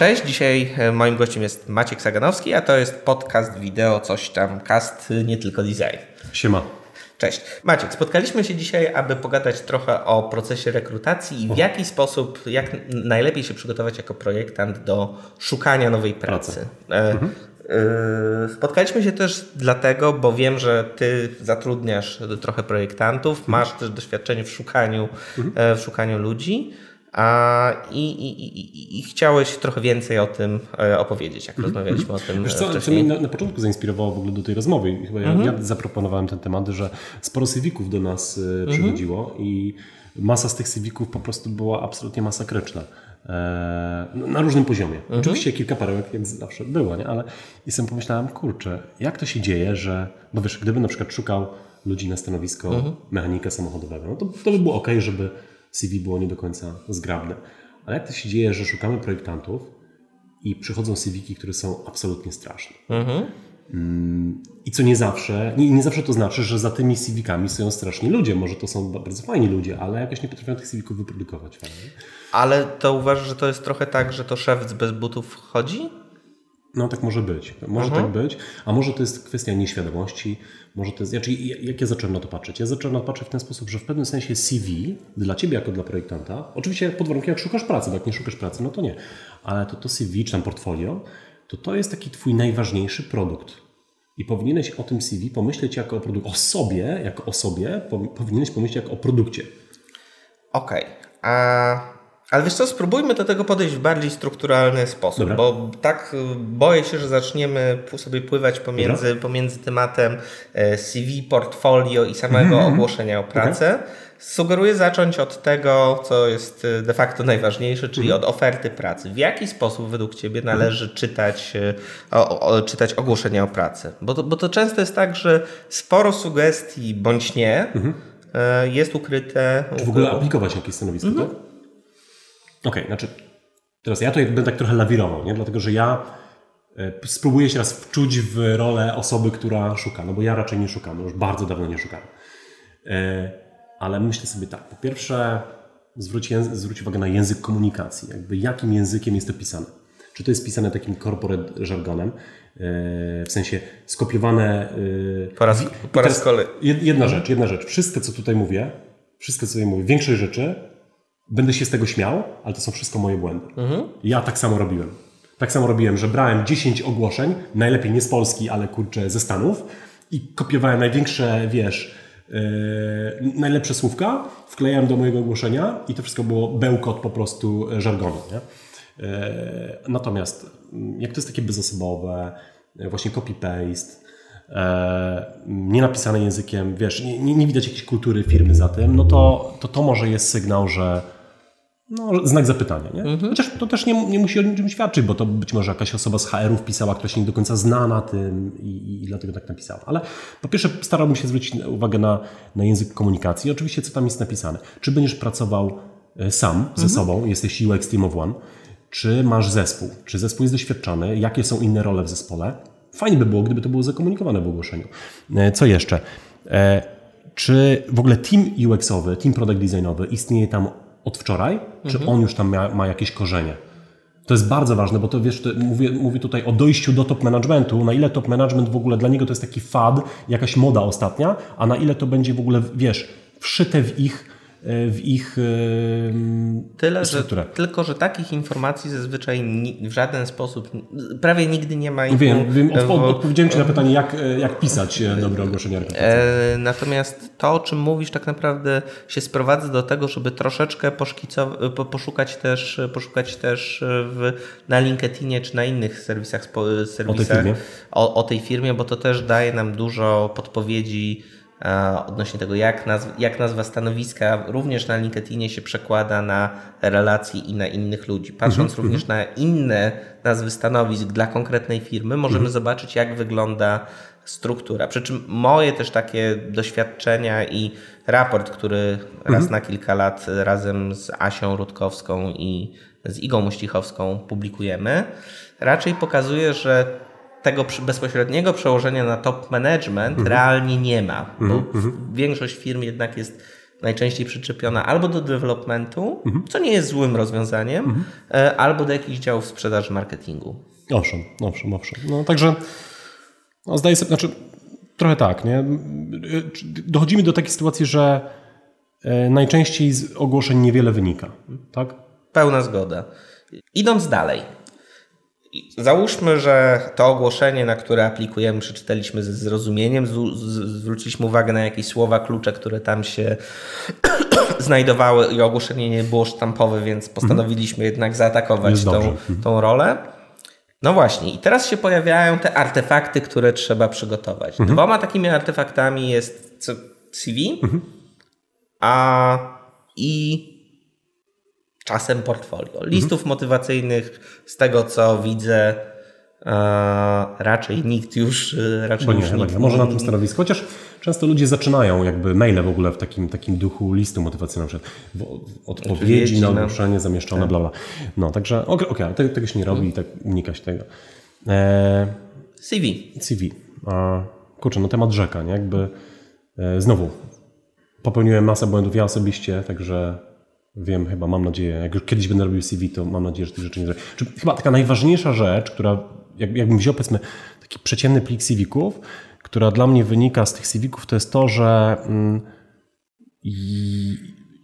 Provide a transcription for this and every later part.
Cześć, dzisiaj e, moim gościem jest Maciek Saganowski, a to jest podcast wideo, coś tam, cast, nie tylko design. Siema. Cześć. Maciek, spotkaliśmy się dzisiaj, aby pogadać trochę o procesie rekrutacji i w jaki sposób, jak najlepiej się przygotować jako projektant do szukania nowej pracy. E, mhm. E, spotkaliśmy się też dlatego, bo wiem, że ty zatrudniasz trochę projektantów, mhm. masz też doświadczenie w szukaniu, mhm. w szukaniu ludzi. A, i, i, i, I chciałeś trochę więcej o tym e, opowiedzieć, jak mm -hmm. rozmawialiśmy o tym Wiesz co, co mnie na, na, początku zainspirowało w ogóle do tej rozmowy. Chyba mm -hmm. ja, ja, zaproponowałem ten temat, że sporo cywików do nas mm -hmm. przychodziło i masa z tych cywików po prostu była absolutnie masakryczna. E, na różnym poziomie. Mhm. Oczywiście kilka perełek jak zawsze było, nie? ale i sobie pomyślałem, kurczę, jak to się dzieje, że, bo wiesz, gdybym na przykład szukał ludzi na stanowisko mhm. mechanika samochodowego, no to, to by było ok, żeby CV było nie do końca zgrabne. Ale jak to się dzieje, że szukamy projektantów i przychodzą CV, które są absolutnie straszne. Mhm. Mm, I co nie zawsze, nie, nie, zawsze to znaczy, że za tymi CV-kami stoją straszni ludzie. Może to są bardzo fajni ludzie, ale jakoś nie potrafią tych CV-ków wyprodukować. Fajnie. Ale to uważasz, że to jest trochę tak, że to szewc bez butów wchodzi? No tak może być. Może -huh. tak być. A może to jest kwestia nieświadomości. Może to jest, znaczy, jak ja zacząłem na to patrzeć? Ja zacząłem na to patrzeć w ten sposób, że w pewnym sensie CV dla Ciebie jako dla projektanta, oczywiście pod warunkiem jak szukasz pracy, bo jak nie szukasz pracy, no to nie. Ale to to CV czy tam portfolio, to to jest taki Twój najważniejszy produkt. I powinieneś o tym CV pomyśleć jako o produkcie. O sobie, jako o sobie, powinieneś pomyśleć jako o produkcie. Okej. Okay. A ale wiesz co, spróbujmy do tego podejść w bardziej strukturalny sposób, Dobra. bo tak y, boję się, że zaczniemy sobie pływać pomiędzy, pomiędzy tematem e, CV, portfolio i samego mm -hmm. ogłoszenia o pracę. Okay. Sugeruję zacząć od tego, co jest y, de facto najważniejsze, czyli -hmm. od oferty pracy. W jaki sposób według Ciebie należy mm -hmm. czytać, y, o, o, czytać ogłoszenia o pracę? Bo to, bo to często jest tak, że sporo sugestii bądź nie mhm. e, jest ukryte. Czy w ogóle aplikować jakieś stanowisko, mhm. tak? Okej, okay, znaczy teraz ja to będę tak trochę lawirował, nie? dlatego że ja e, spróbuję się raz wczuć w rolę osoby, która szuka, no bo ja raczej nie szukam, już bardzo dawno nie szukam. E, ale myślę sobie tak, po pierwsze zwróć, zwróć uwagę na język komunikacji, jakby jakim językiem jest to pisane. Czy to jest pisane takim corporate żargonem, e, w sensie skopiowane... Po raz, po raz kolej. Jedna rzecz, jedna rzecz. Wszystko, co tutaj mówię, wszystko, co tutaj mówię, większość rzeczy będę się z tego śmiał, ale to są wszystko moje błędy. Mhm. Ja tak samo robiłem. Tak samo robiłem, że brałem 10 ogłoszeń, najlepiej nie z Polski, ale kurczę ze Stanów i kopiowałem największe, wiesz, yy, najlepsze słówka, wklejałem do mojego ogłoszenia i to wszystko było bełkot po prostu żargonu. Nie? Yy, natomiast mm, jak to jest takie bezosobowe, właśnie copy-paste, nie napisane językiem, wiesz, nie, nie, widać jakiejś kultury firmy za tym, no to, to to może jest sygnał, że no, znak zapytania. Nie? Mhm. Chociaż to też nie, nie musi o niczym świadczyć, bo to być może jakaś osoba z HR-ów pisała, która się nie do końca zna na tym i, i dlatego tak napisała. Ale po pierwsze starałbym się zwrócić uwagę na, na język komunikacji. Oczywiście, co tam jest napisane. Czy będziesz pracował e, sam ze mhm. sobą, jesteś UX Team of One, czy masz zespół, czy zespół jest doświadczony, jakie są inne role w zespole. Fajnie by było, gdyby to było zakomunikowane w ogłoszeniu. E, co jeszcze? E, czy w ogóle team UX-owy, team product designowy istnieje tam od wczoraj, czy mhm. on już tam ma, ma, jakieś korzenie. To jest bardzo ważne, bo to wiesz, to mówię, mówię tutaj o dojściu do top managementu, na ile top management w ogóle dla niego to jest taki fad, jakaś moda ostatnia, a na ile to będzie w ogóle, wiesz, wszyte w ich w ich Tyle, strukturę. Że, tylko, że takich informacji zazwyczaj w żaden sposób, prawie nigdy nie ma. Wiem, wiem odpo odpowiedziałem Ci na pytanie, jak, jak pisać e, dobre ogłoszenia. Natomiast to, o czym mówisz, tak naprawdę się sprowadza do tego, żeby troszeczkę poszukać też, poszukać też w, na LinkedInie czy na innych serwisach, serwisach o, tej o, o tej firmie, bo to też daje nam dużo podpowiedzi odnośnie tego, jak, nazw jak nazwa stanowiska również na LinkedInie się przekłada na relacje i na innych ludzi. Patrząc mm -hmm. również na inne nazwy stanowisk dla konkretnej firmy, możemy -hmm. zobaczyć, jak wygląda struktura. Przy czym moje też takie doświadczenia i raport, który raz -hmm. na kilka lat razem z Asią Rutkowską i z Igą Muścichowską publikujemy, raczej pokazuje, że tego bezpośredniego przełożenia na top management mhm. realnie nie ma, bo mhm. większość firm jednak jest najczęściej przyczepiona albo do developmentu, mhm. co nie jest złym rozwiązaniem, mhm. albo do jakichś działów sprzedaży marketingu. Owszem, owszem, owszem. No także no, zdaję sobie, znaczy trochę tak, nie? Dochodzimy do takiej sytuacji, że e, najczęściej z ogłoszeń niewiele wynika, tak? Pełna zgoda. Idąc dalej. Załóżmy, że to ogłoszenie, na które aplikujemy, przeczytaliśmy ze zrozumieniem, zwróciliśmy uwagę na jakieś słowa klucze, które tam się znajdowały i ogłoszenie nie było sztampowe, więc postanowiliśmy jednak zaatakować tą, tą rolę. No właśnie, i teraz się pojawiają te artefakty, które trzeba przygotować. Mhm. Dwoma takimi artefaktami jest CV, mhm. a i czasem portfolio. Listów mhm. motywacyjnych, z tego co widzę, e, raczej nikt już e, raczej Bo nie, już nikt, nie. Może na tym stanowisku, chociaż często ludzie zaczynają jakby maile w ogóle w takim, takim duchu listu motywacyjnego, odpowiedzi na no. ogłoszenie zamieszczone, tak. bla bla. No, także okej, okay, okay, tego, tego się nie robi i tak unikać tego. E... CV. CV. A, kurczę, no temat rzeka, nie? Jakby e, znowu popełniłem masę błędów ja osobiście, także wiem chyba, mam nadzieję, jak już kiedyś będę robił CV, to mam nadzieję, że tych rzeczy nie zrobię. Chyba taka najważniejsza rzecz, która, jak, jakbym wziął powiedzmy taki przeciętny plik CV-ków, która dla mnie wynika z tych CV-ków, to jest to, że mm,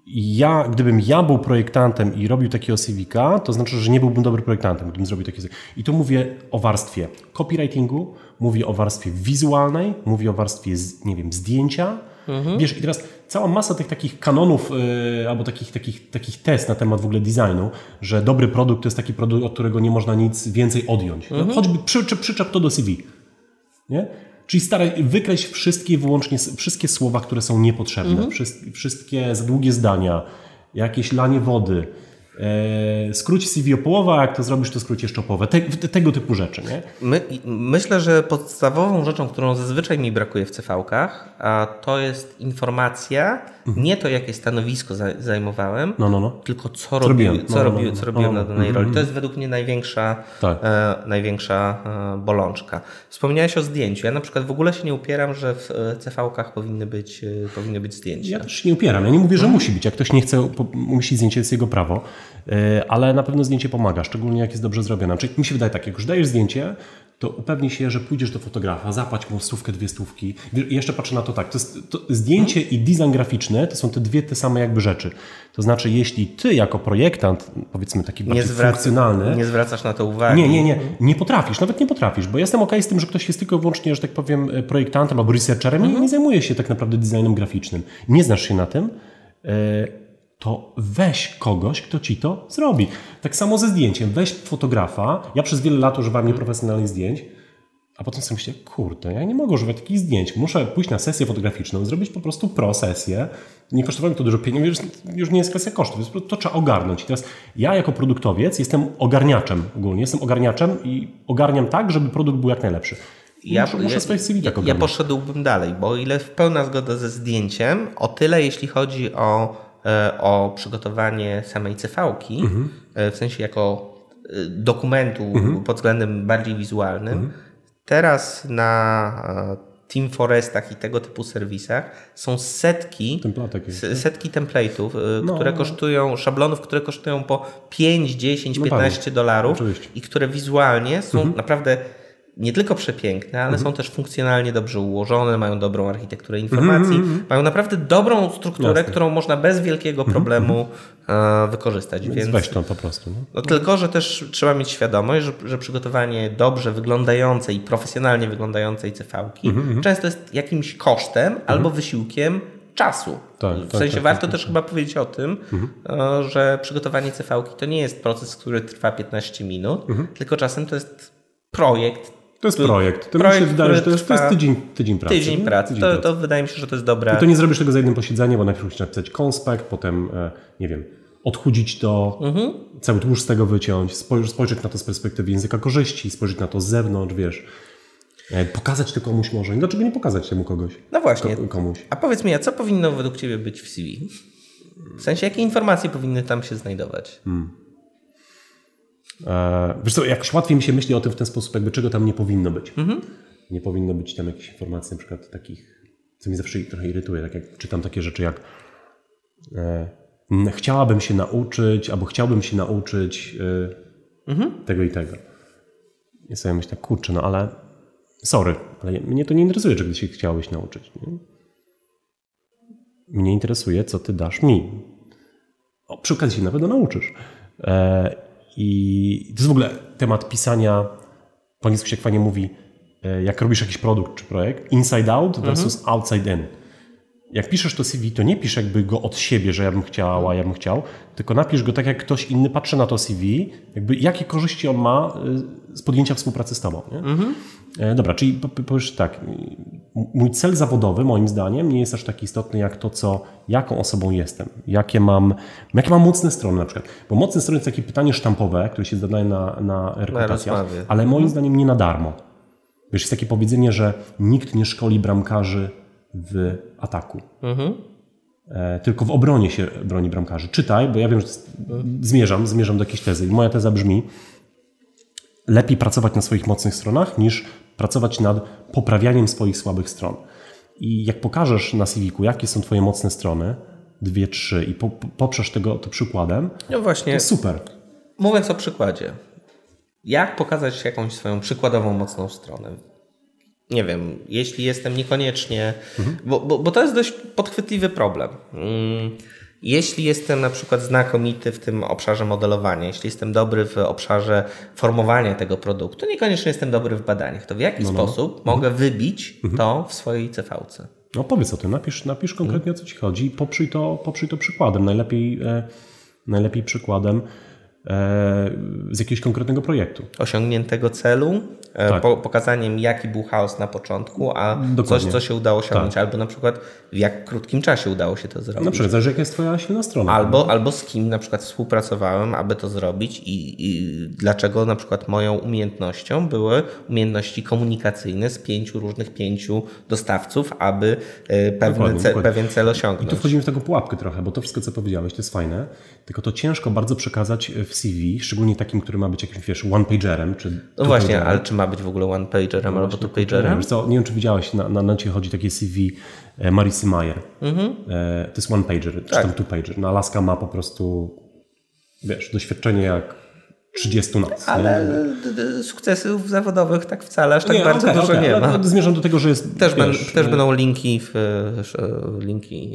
ja, gdybym ja był projektantem i robił takiego CV-ka, to znaczy, że nie byłbym dobrym projektantem, gdybym zrobił takie CV. I tu mówię o warstwie copywritingu, mówię o warstwie wizualnej, mówię o warstwie, nie wiem, zdjęcia. Mhm. Wiesz, i teraz cała masa tych takich kanonów yy, albo takich, takich, takich test na temat w ogóle designu, że dobry produkt to jest taki produkt, od którego nie można nic więcej odjąć. No, mhm. No, choćby przy, przyczep to do CV. Nie? Czyli staraj, wykreśl wszystkie wyłącznie, wszystkie słowa, które są niepotrzebne, mhm. wszystkie za długie zdania, jakieś lanie wody, skróć CV o połowę, a jak to zrobisz, to skróć jeszcze o połowę. Te, tego typu rzeczy. Nie? My, myślę, że podstawową rzeczą, którą zazwyczaj mi brakuje w CV-kach, to jest informacja. Nie to jakie stanowisko zajmowałem, no, no, no. tylko co, robiłem, co, no, no, robiłem, no, co robiłem na danej roli. To jest według mnie największa, tak. e, największa e, bolączka. Wspomniałeś o zdjęciu. Ja na przykład w ogóle się nie upieram, że w e, CV-kach powinny być, e, powinny być zdjęcia. Ja też się nie upieram. Ja nie mówię, że mhm. musi być. Jak ktoś nie chce, musi zdjęcie, jest jego prawo. Ale na pewno zdjęcie pomaga, szczególnie jak jest dobrze zrobione. Czyli mi się wydaje tak, jak już dajesz zdjęcie, to upewnij się, że pójdziesz do fotografa, zapłać mu stówkę, dwie stówki. I jeszcze patrzę na to tak, to, jest, to zdjęcie i design graficzny to są te dwie te same jakby rzeczy. To znaczy, jeśli ty jako projektant, powiedzmy taki bardziej nie zwraca, funkcjonalny... Nie zwracasz na to uwagi. Nie, nie, nie. Nie potrafisz, nawet nie potrafisz, bo jestem ok z tym, że ktoś jest tylko i wyłącznie, że tak powiem, projektantem albo researcherem mhm. i nie zajmuje się tak naprawdę designem graficznym. Nie znasz się na tym, e, to weź kogoś, kto ci to zrobi. Tak samo ze zdjęciem. Weź fotografa. Ja przez wiele lat używałem nieprofesjonalnych zdjęć, a potem sobie myślę, kurde, ja nie mogę używać takich zdjęć. Muszę pójść na sesję fotograficzną, zrobić po prostu pro-sesję. Nie kosztowało mi to dużo pieniędzy, już, już nie jest kwestia kosztów, to trzeba ogarnąć. I teraz ja jako produktowiec jestem ogarniaczem ogólnie, jestem ogarniaczem i ogarniam tak, żeby produkt był jak najlepszy. Ja, muszę, muszę swoje CV tak ja, ja poszedłbym dalej, bo ile w pełna zgoda ze zdjęciem, o tyle jeśli chodzi o o przygotowanie samej CV-ki, mhm. E, w sensie jako e, dokumentu mhm. pod względem bardziej wizualnym. Mhm. Teraz na Team Forestach i tego typu serwisach są setki, setki template'ów, no, które kosztują, szablonów, które kosztują po 5, 10, no 15 dolarów i które wizualnie są mhm. naprawdę nie tylko przepiękne, ale mhm. są też funkcjonalnie dobrze ułożone, mają dobrą architekturę informacji, mhm. mhm. mają naprawdę dobrą strukturę, Jasne. którą można bez wielkiego mhm, problemu mhm. wykorzystać. Więc, Więc weź to po prostu. No. no tylko, że też trzeba mieć świadomość, że, że przygotowanie dobrze wyglądającej i profesjonalnie wyglądającej mhm, często jest jakimś kosztem albo wysiłkiem czasu. Tak, w tak, sensie tak, warto tak, też tak. chyba powiedzieć o tym, mhm. że przygotowanie CV-ki to nie jest proces, który trwa 15 minut, mhm. tylko czasem to jest projekt to jest projekt. To projekt, mi się wydaje, że to jest, to jest tydzień, tydzień pracy. Tydzień pracy. Tydzień to, pracy. to wydaje mi się, że to jest dobre. I to nie zrobisz tego za jednym posiedzeniem, bo najpierw musisz napisać konspekt, potem, e, nie wiem, odchudzić to, mhm. cały tłuszcz z tego wyciąć, spojrzeć, na to z perspektywy języka korzyści, spojrzeć na to z zewnątrz, wiesz. E, pokazać to komuś może. Dlaczego nie pokazać temu kogoś? No właśnie. Komuś. A powiedz mi, a co powinno według Ciebie być w CV? W sensie, jakie informacje powinny tam się znajdować? Hmm. E, wiesz co, jakoś łatwiej mi się myśli o tym w ten sposób, jakby czego tam nie powinno być. Mhm. Nie powinno być tam jakichś informacji na przykład takich, co mi zawsze trochę irytuje, tak jak czytam takie rzeczy jak e, chciałabym się nauczyć, albo chciałbym się nauczyć e, mhm. tego i tego. I sobie myślę, kurczę, no ale sorry, ale mnie to nie interesuje, czego się chciałbyś nauczyć. Nie? Mnie interesuje, co ty dasz mi. O, przy okazji się na pewno nauczysz. E, I to jest w ogóle temat pisania, po angielsku się fajnie mówi, e, jak robisz jakiś produkt czy projekt, inside out versus mhm. outside in. Jak piszesz to CV, to nie pisz jakby go od siebie, że ja bym chciała, ja bym chciał, tylko napisz go tak, jak ktoś inny patrzy na to CV, jakby jakie korzyści on ma e, z podjęcia współpracy z tobą. Nie? Mhm. E, dobra, czyli powiesz tak, mój cel zawodowy moim zdaniem nie jest aż tak istotny jak to, co, jaką osobą jestem, jakie mam, jakie mam mocne strony na przykład. Bo mocne strony to takie pytanie sztampowe, które się zadaje na, na rekrutacjach, ale moim zdaniem nie na darmo. Wiesz, jest takie powiedzenie, że nikt nie szkoli bramkarzy w ataku. Mhm. E, tylko w obronie się broni bramkarzy. Czytaj, bo ja wiem, że zmierzam, zmierzam do jakiejś tezy. I moja teza brzmi, lepiej pracować na swoich mocnych stronach niż pracować nad poprawianiem swoich słabych stron. I jak pokażesz na CV-ku, jakie są Twoje mocne strony, dwie, trzy, i po, poprzesz tego to przykładem, no właśnie, to super. Mówiąc o przykładzie, jak pokazać jakąś swoją przykładową mocną stronę? Nie wiem, jeśli jestem niekoniecznie, mhm. bo, bo, bo, to jest dość podchwytliwy problem. Mm jeśli jestem na przykład znakomity w tym obszarze modelowania, jeśli jestem dobry w obszarze formowania tego produktu, niekoniecznie jestem dobry w badaniach, to w jaki no, no. sposób mhm. mogę wybić mhm. to w swojej CV-ce? No powiedz o tym, napisz, napisz konkretnie o co Ci chodzi i poprzyj to, poprzyj to przykładem. Najlepiej, e, najlepiej przykładem z jakiegoś konkretnego projektu. Osiągniętego celu, e, tak. po, pokazaniem jaki był chaos na początku, a Dokładnie. coś, co się udało osiągnąć, tak. albo na przykład w jak krótkim czasie udało się to zrobić. Na przykład, zależy jaka jest Twoja silna strona. Albo, albo z kim na przykład współpracowałem, aby to zrobić i, i dlaczego na przykład moją umiejętnością były umiejętności komunikacyjne z pięciu różnych pięciu dostawców, aby e, pewne ce, pewien cel osiągnąć. I tu wchodzimy w taką pułapkę trochę, bo to wszystko, co powiedziałeś, to jest fajne, tylko to ciężko bardzo przekazać w CV, szczególnie takim, który ma być jakimś, wiesz, one-pagerem, czy... No właśnie, ale czy ma być w ogóle one-pagerem no albo two-pagerem? Nie, nie wiem, czy widziałeś, na, na, na chodzi takie CV e, Marisy Mayer. Mhm. E, to jest one-pager, tak. czy tam two-pager. No Alaska ma po prostu, wiesz, doświadczenie jak 30 nas. Ale nie? sukcesów zawodowych tak wcale aż tak nie, bardzo okay, dużo okay, nie ma. Zmierzam do tego, że jest. Też, wiesz, ben, też będą linki w linki.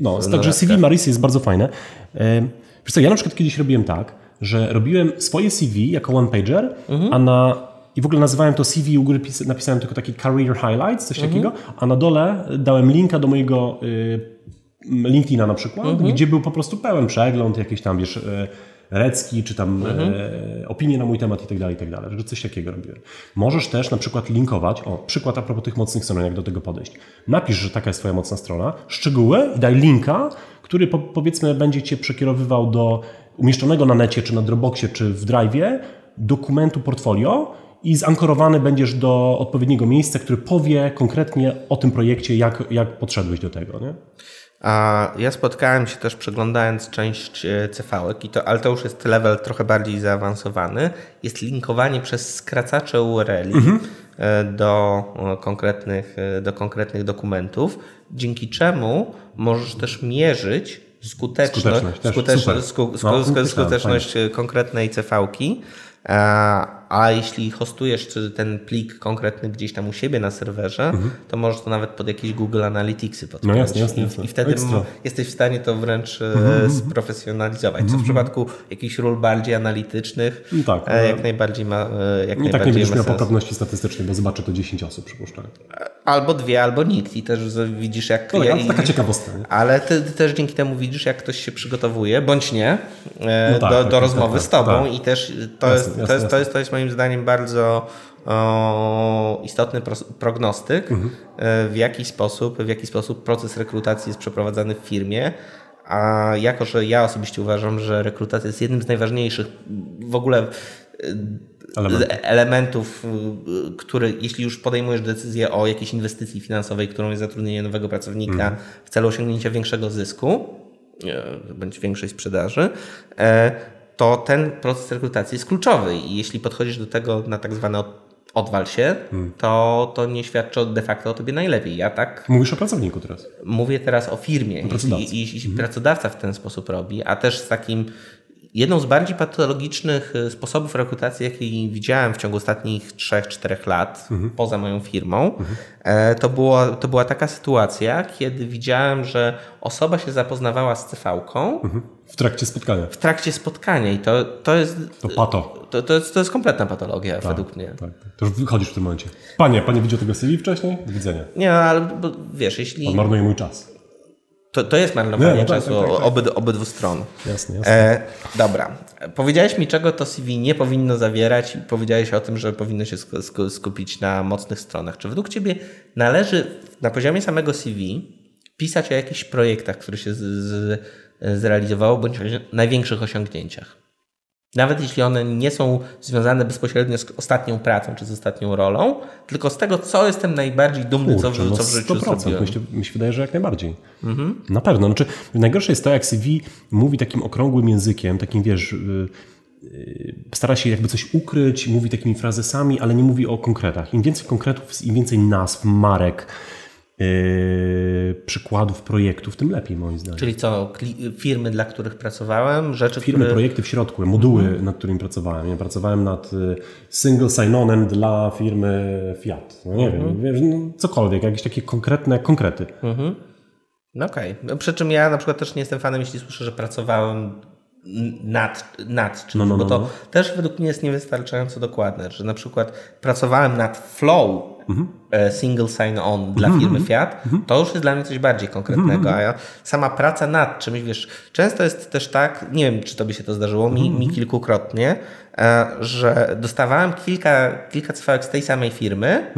No, także CV Marisy jest bardzo fajne. E, wiesz co, ja na przykład kiedyś robiłem tak, że robiłem swoje CV jako one-pager, mhm. a na i w ogóle nazywałem to CV, u góry napisałem tylko taki career highlights, coś mhm. takiego, a na dole dałem linka do mojego y, LinkedIna na przykład, mhm. gdzie był po prostu pełen przegląd, jakieś tam, wiesz, y, recki, czy tam mhm. e, opinie na mój temat i tak dalej, i tak dalej, że coś takiego robiłem. Możesz też na przykład linkować, o, przykład a propos tych mocnych stron, jak do tego podejść. Napisz, że taka jest twoja mocna strona, szczegóły i daj linka, który po, powiedzmy będzie cię przekierowywał do umieszczonego na necie, czy na Dropboxie, czy w Drive'ie dokumentu portfolio i zankorowany będziesz do odpowiedniego miejsca, który powie konkretnie o tym projekcie, jak, jak podszedłeś do tego. Nie? A ja spotkałem się też przeglądając część e, CV-ek, i to, ale to już jest level trochę bardziej zaawansowany. Jest linkowanie przez skracacze URL mhm. E, do, konkretnych, e, do konkretnych dokumentów, dzięki czemu możesz też mierzyć skuteczność, skuteczność, skuteczność, sku, no, skuteczność konkretnej CV-ki. A jeśli hostujesz ten plik konkretny gdzieś tam u siebie na serwerze, mhm. to możesz to nawet pod jakieś Google Analyticsy podpiąć. No jasne, jasne, jasne. I, I, wtedy Ekstra. jesteś w stanie to wręcz e, mhm, mhm. sprofesjonalizować. Co w przypadku jakichś ról bardziej analitycznych no tak, e, jak najbardziej ma e, jak Nie tak nie będziesz miał poprawności statystycznej, bo zobaczy to 10 osób, przypuszczam. Albo dwie, albo nikt i też widzisz jak... No, ja, taka ciekawostka. Nie? Ale ty, ty, też dzięki temu widzisz jak ktoś się przygotowuje, bądź nie, no tak, do, tak, do rozmowy tak, z tobą tak. i też to, jasne, jest, jasne, to, jest, to, jest, to jest moim zdaniem bardzo o, istotny prognostyk, mhm. E, w jaki sposób, w jaki sposób proces rekrutacji jest przeprowadzany w firmie. A jako, że ja osobiście uważam, że rekrutacja jest jednym z najważniejszych w ogóle e, Element. elementów, e, który jeśli już podejmujesz decyzję o jakiejś inwestycji finansowej, którą jest zatrudnienie nowego pracownika mhm. w celu osiągnięcia większego zysku, bądź większej sprzedaży, to ten proces rekrutacji jest kluczowy i jeśli podchodzisz do tego na tak zwane odwal się, hmm. to, to nie świadczy de facto o tobie najlepiej. Ja tak. Mówisz o pracowniku teraz. Mówię teraz o firmie. Jeśli, jeśli hmm. pracodawca w ten sposób robi, a też z takim Jedną z bardziej patologicznych e, sposobów rekrutacji, jakie widziałem w ciągu ostatnich 3-4 lat mhm. poza moją firmą, mhm. to, było, to była taka sytuacja, kiedy widziałem, że osoba się zapoznawała z CV-ką. Mhm. W trakcie spotkania. W trakcie spotkania i to, to jest... To pato. To, to, jest, to jest kompletna patologia tak, według mnie. Tak, tak. To już wychodzisz w tym momencie. Panie, panie widział tego CV wcześniej? Do widzenia. Nie, ale bo, wiesz, jeśli... On marnuje mój czas. To, to jest marnowanie no, no, czasu tak, tak, tak. Obyd, obydwu stron. Jasne, jasne. E, dobra. Powiedziałeś mi, czego to CV nie powinno zawierać i powiedziałeś o tym, że powinno się skupić na mocnych stronach. Czy według Ciebie należy na poziomie samego CV pisać o jakichś projektach, które się z, z, zrealizowało, bądź największych osiągnięciach? Nawet jeśli one nie są związane bezpośrednio z ostatnią pracą czy z ostatnią rolą, tylko z tego, co jestem najbardziej dumny, Kurczę, co, no co w życiu 100%, zrobiłem. Mi się wydaje, że jak najbardziej. Mhm. Na pewno. Znaczy, najgorsze jest to, jak CV mówi takim okrągłym językiem, takim wiesz, yy, stara się jakby coś ukryć, mówi takimi frazesami, ale nie mówi o konkretach. Im więcej konkretów, im więcej nazw, marek, Yy, przykładów projektów, tym lepiej moim zdaniem. Czyli co, firmy, dla których pracowałem, rzeczy, Firmy, które... projekty w środku, moduły, mhm. nad którymi pracowałem. Ja pracowałem nad y, single sign-onem dla firmy Fiat. No nie mhm. wiem, wiesz, no, cokolwiek, jakieś takie konkretne konkrety. Mhm. No okej. Okay. No, przy czym ja na przykład też nie jestem fanem, jeśli słyszę, że pracowałem nad, nad czymś, no, no, no, bo to no. też według mnie jest niewystarczająco dokładne, że na przykład pracowałem nad flow mhm. E, single sign-on dla mhm, firmy mhm. Fiat, mhm. to już jest dla mnie coś bardziej konkretnego, a ja, sama praca nad czymś, wiesz, często jest też tak, nie wiem, czy to by się to zdarzyło, mi, mi kilkukrotnie, e, że dostawałem kilka, kilka cfałek z tej samej firmy,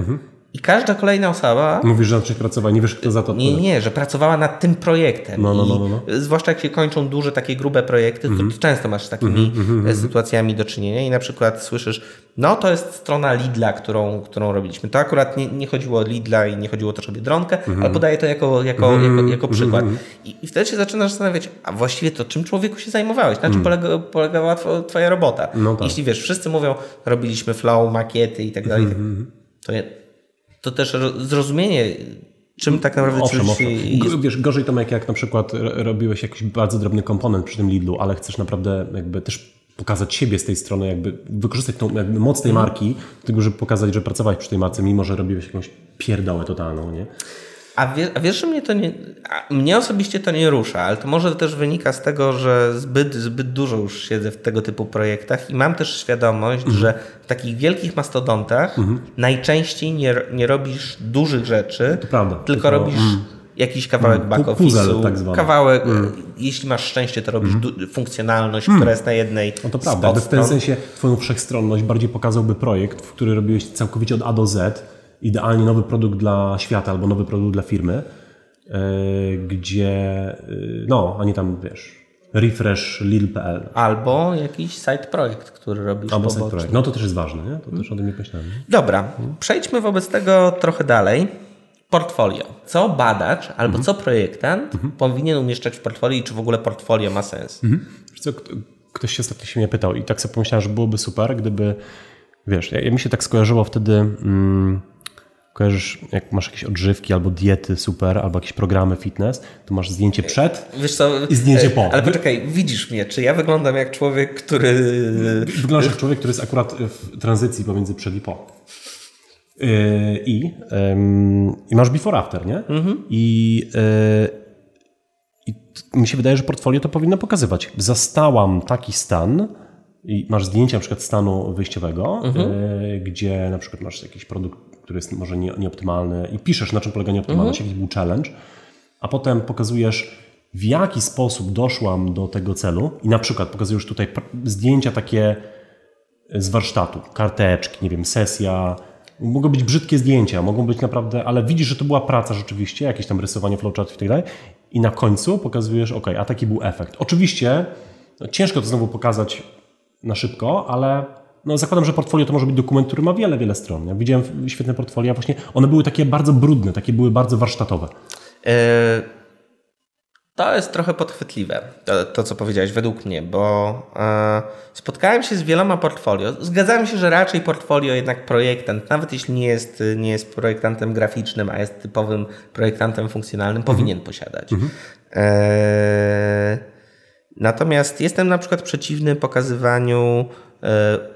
i każda kolejna osoba. Mówisz, że na czymś pracowała, nie wiesz, kto za to Nie, nie, że pracowała nad tym projektem. No, no, no, no, no. Zwłaszcza jak się kończą duże, takie grube projekty, to mm -hmm. często masz z takimi mm -hmm. sytuacjami do czynienia i na przykład słyszysz, no to jest strona Lidla, którą, którą robiliśmy. To akurat nie, nie chodziło o Lidla i nie chodziło też o Biedronkę, mm -hmm. ale podaję to jako, jako, jako, jako mhm. przykład. I, I, wtedy się zaczynasz zastanawiać, a właściwie to czym człowieku się zajmowałeś? Na czym polega, polegała twoja robota? No tak. Jeśli wiesz, wszyscy mówią, robiliśmy flow, makiety i tak dalej, to to też zrozumienie, czym tak naprawdę owszem, owszem. Jest... Wiesz, gorzej Tomek, jak na przykład robiłeś jakiś bardzo drobny komponent przy tym Lidlu, ale chcesz naprawdę jakby też pokazać siebie z tej strony, jakby wykorzystać tą jakby moc tej mhm. marki, tego, żeby pokazać, że pracowałeś przy tej marce, mimo że robiłeś jakąś pierdołę totalną, nie? A, wie, a wiesz, że mnie to nie. Mnie osobiście to nie rusza, ale to może też wynika z tego, że zbyt, zbyt dużo już siedzę w tego typu projektach i mam też świadomość, mhm. że w takich wielkich mastodontach mhm. najczęściej nie, nie robisz dużych rzeczy, prawda, tylko, robisz. Mm. Jakiś kawałek mm, back office'u, tak kawałek, mm. jeśli masz szczęście, to robisz mm. funkcjonalność, która jest na jednej. No to prawda, w ten sensie Twoją wszechstronność bardziej pokazałby projekt, w który robiłeś całkowicie od A do Z, idealnie nowy produkt dla świata albo nowy produkt dla firmy, e, gdzie, e, no, ani tam, wiesz, refresh lil.pl. Albo jakiś side projekt, który robisz Albo side projekt. No to też jest ważne, nie? To też o tym nie myślałem. Dobra, przejdźmy wobec tego trochę dalej. Portfolio. Co badacz albo mhm. co projektant mhm. powinien umieszczać w portfolio i czy w ogóle portfolio ma sens? Mhm. Co, ktoś się ostatnio się mnie pytał i tak sobie pomyślałem, że byłoby super, gdyby, wiesz, ja, ja mi się tak skojarzyło wtedy... Mm, Kojarzysz, jak masz jakieś odżywki albo diety super, albo jakieś programy fitness, to masz zdjęcie przed co, i zdjęcie po. Ale poczekaj, widzisz mnie, czy ja wyglądam jak człowiek, który... Wyglądasz jak człowiek, który jest akurat w tranzycji pomiędzy przed i po. Yy, I, i masz before after, nie? Mhm. I, yy, I mi się wydaje, że portfolio to powinno pokazywać. Zastałam taki stan, i masz zdjęcie na przykład stanu wyjściowego, mhm. yy, gdzie na przykład masz jakiś produkt który jest może nie, nieoptymalny i piszesz, na czym polega nieoptymalność, mhm. jaki był challenge, a potem pokazujesz, w jaki sposób doszłam do tego celu i na przykład pokazujesz tutaj zdjęcia takie z warsztatu, karteczki, nie wiem, sesja, mogą być brzydkie zdjęcia, mogą być naprawdę, ale widzisz, że to była praca rzeczywiście, jakieś tam rysowanie flowchartów i tak dalej i na końcu pokazujesz, ok, a taki był efekt. Oczywiście no, ciężko to znowu pokazać na szybko, ale no zakładam, że portfolio to może być dokument, który ma wiele, wiele stron. Ja widziałem świetne portfolia, właśnie one były takie bardzo brudne, takie były bardzo warsztatowe. E, To jest trochę podchwytliwe, to, to co powiedziałeś, według mnie, bo e, spotkałem się z wieloma portfolio. Zgadzam się, że raczej portfolio jednak projektant, nawet jeśli nie jest, nie jest projektantem graficznym, a jest typowym projektantem funkcjonalnym, mhm. powinien posiadać. Mhm. E, natomiast jestem na przykład przeciwny pokazywaniu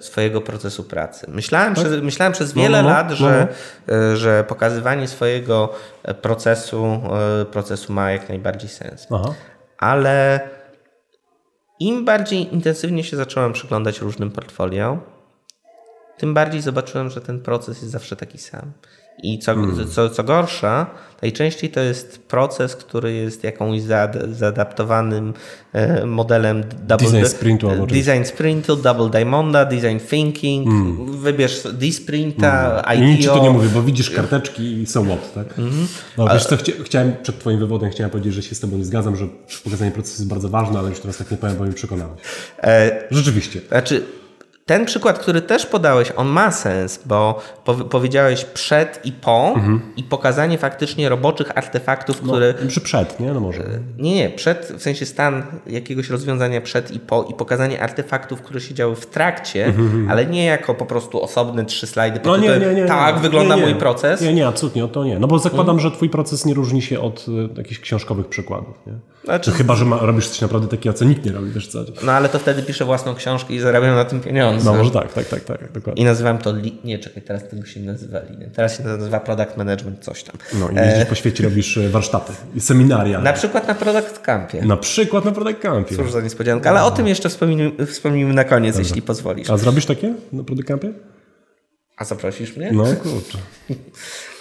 swojego procesu pracy. Myślałem, tak? przez, myślałem przez no, wiele no, no, lat, że, no, no. E, że pokazywanie swojego e, procesu, procesu ma jak najbardziej sens. Aha. Ale im bardziej intensywnie się zacząłem przyglądać różnym portfolio, tym bardziej zobaczyłem, że ten proces jest zawsze taki sam. I co, hmm. co, co gorsza, najczęściej to jest proces, który jest jakąś zaadaptowanym e, modelem double design sprintu, design sprintu, double diamonda, design thinking, hmm. wybierz D-sprinta, hmm. IDO. Nic ci to nie mówię, bo widzisz karteczki i są what, tak? Hmm. No, wiesz co, chcia, chciałem przed twoim wywodem chciałem powiedzieć, że się z tobą nie zgadzam, że pokazanie procesu jest bardzo ważne, ale już teraz tak nie powiem, bo mi przekonałeś. E, Rzeczywiście. Znaczy, ten przykład, który też podałeś, on ma sens, bo powiedziałeś przed i po mhm. i pokazanie faktycznie roboczych artefaktów, no, które... Przy przed, nie? No może. Nie, nie. Przed, w sensie stan jakiegoś rozwiązania przed i po i pokazanie artefaktów, które się działy w trakcie, mhm. mhm. ale nie jako po prostu osobne trzy slajdy. No nie, nie, nie, Tak wygląda mój proces. Nie, nie, absolutnie, to nie. No bo zakładam, mhm. że twój proces nie różni się od y, jakichś książkowych przykładów, nie? Znaczy... Chyba, że ma, robisz coś naprawdę takiego, co nikt nie robi, wiesz co? No ale to wtedy piszę własną książkę i zarabiam na tym pieniądze. No może tak, tak, tak, tak, dokładnie. I nazywam to, li... nie czekaj, teraz tego się nazywa linie. Teraz się nazywa product management, coś tam. No i jeździsz e... po świecie, robisz e, warsztaty i seminaria. Na przykład na product campie. Na przykład na product campie. Cóż za niespodzianka, ale o tym jeszcze wspomnimy, wspomnimy na koniec, Dobrze. jeśli pozwolisz. A zrobisz takie na product campie? A zaprosisz mnie? No kurczę.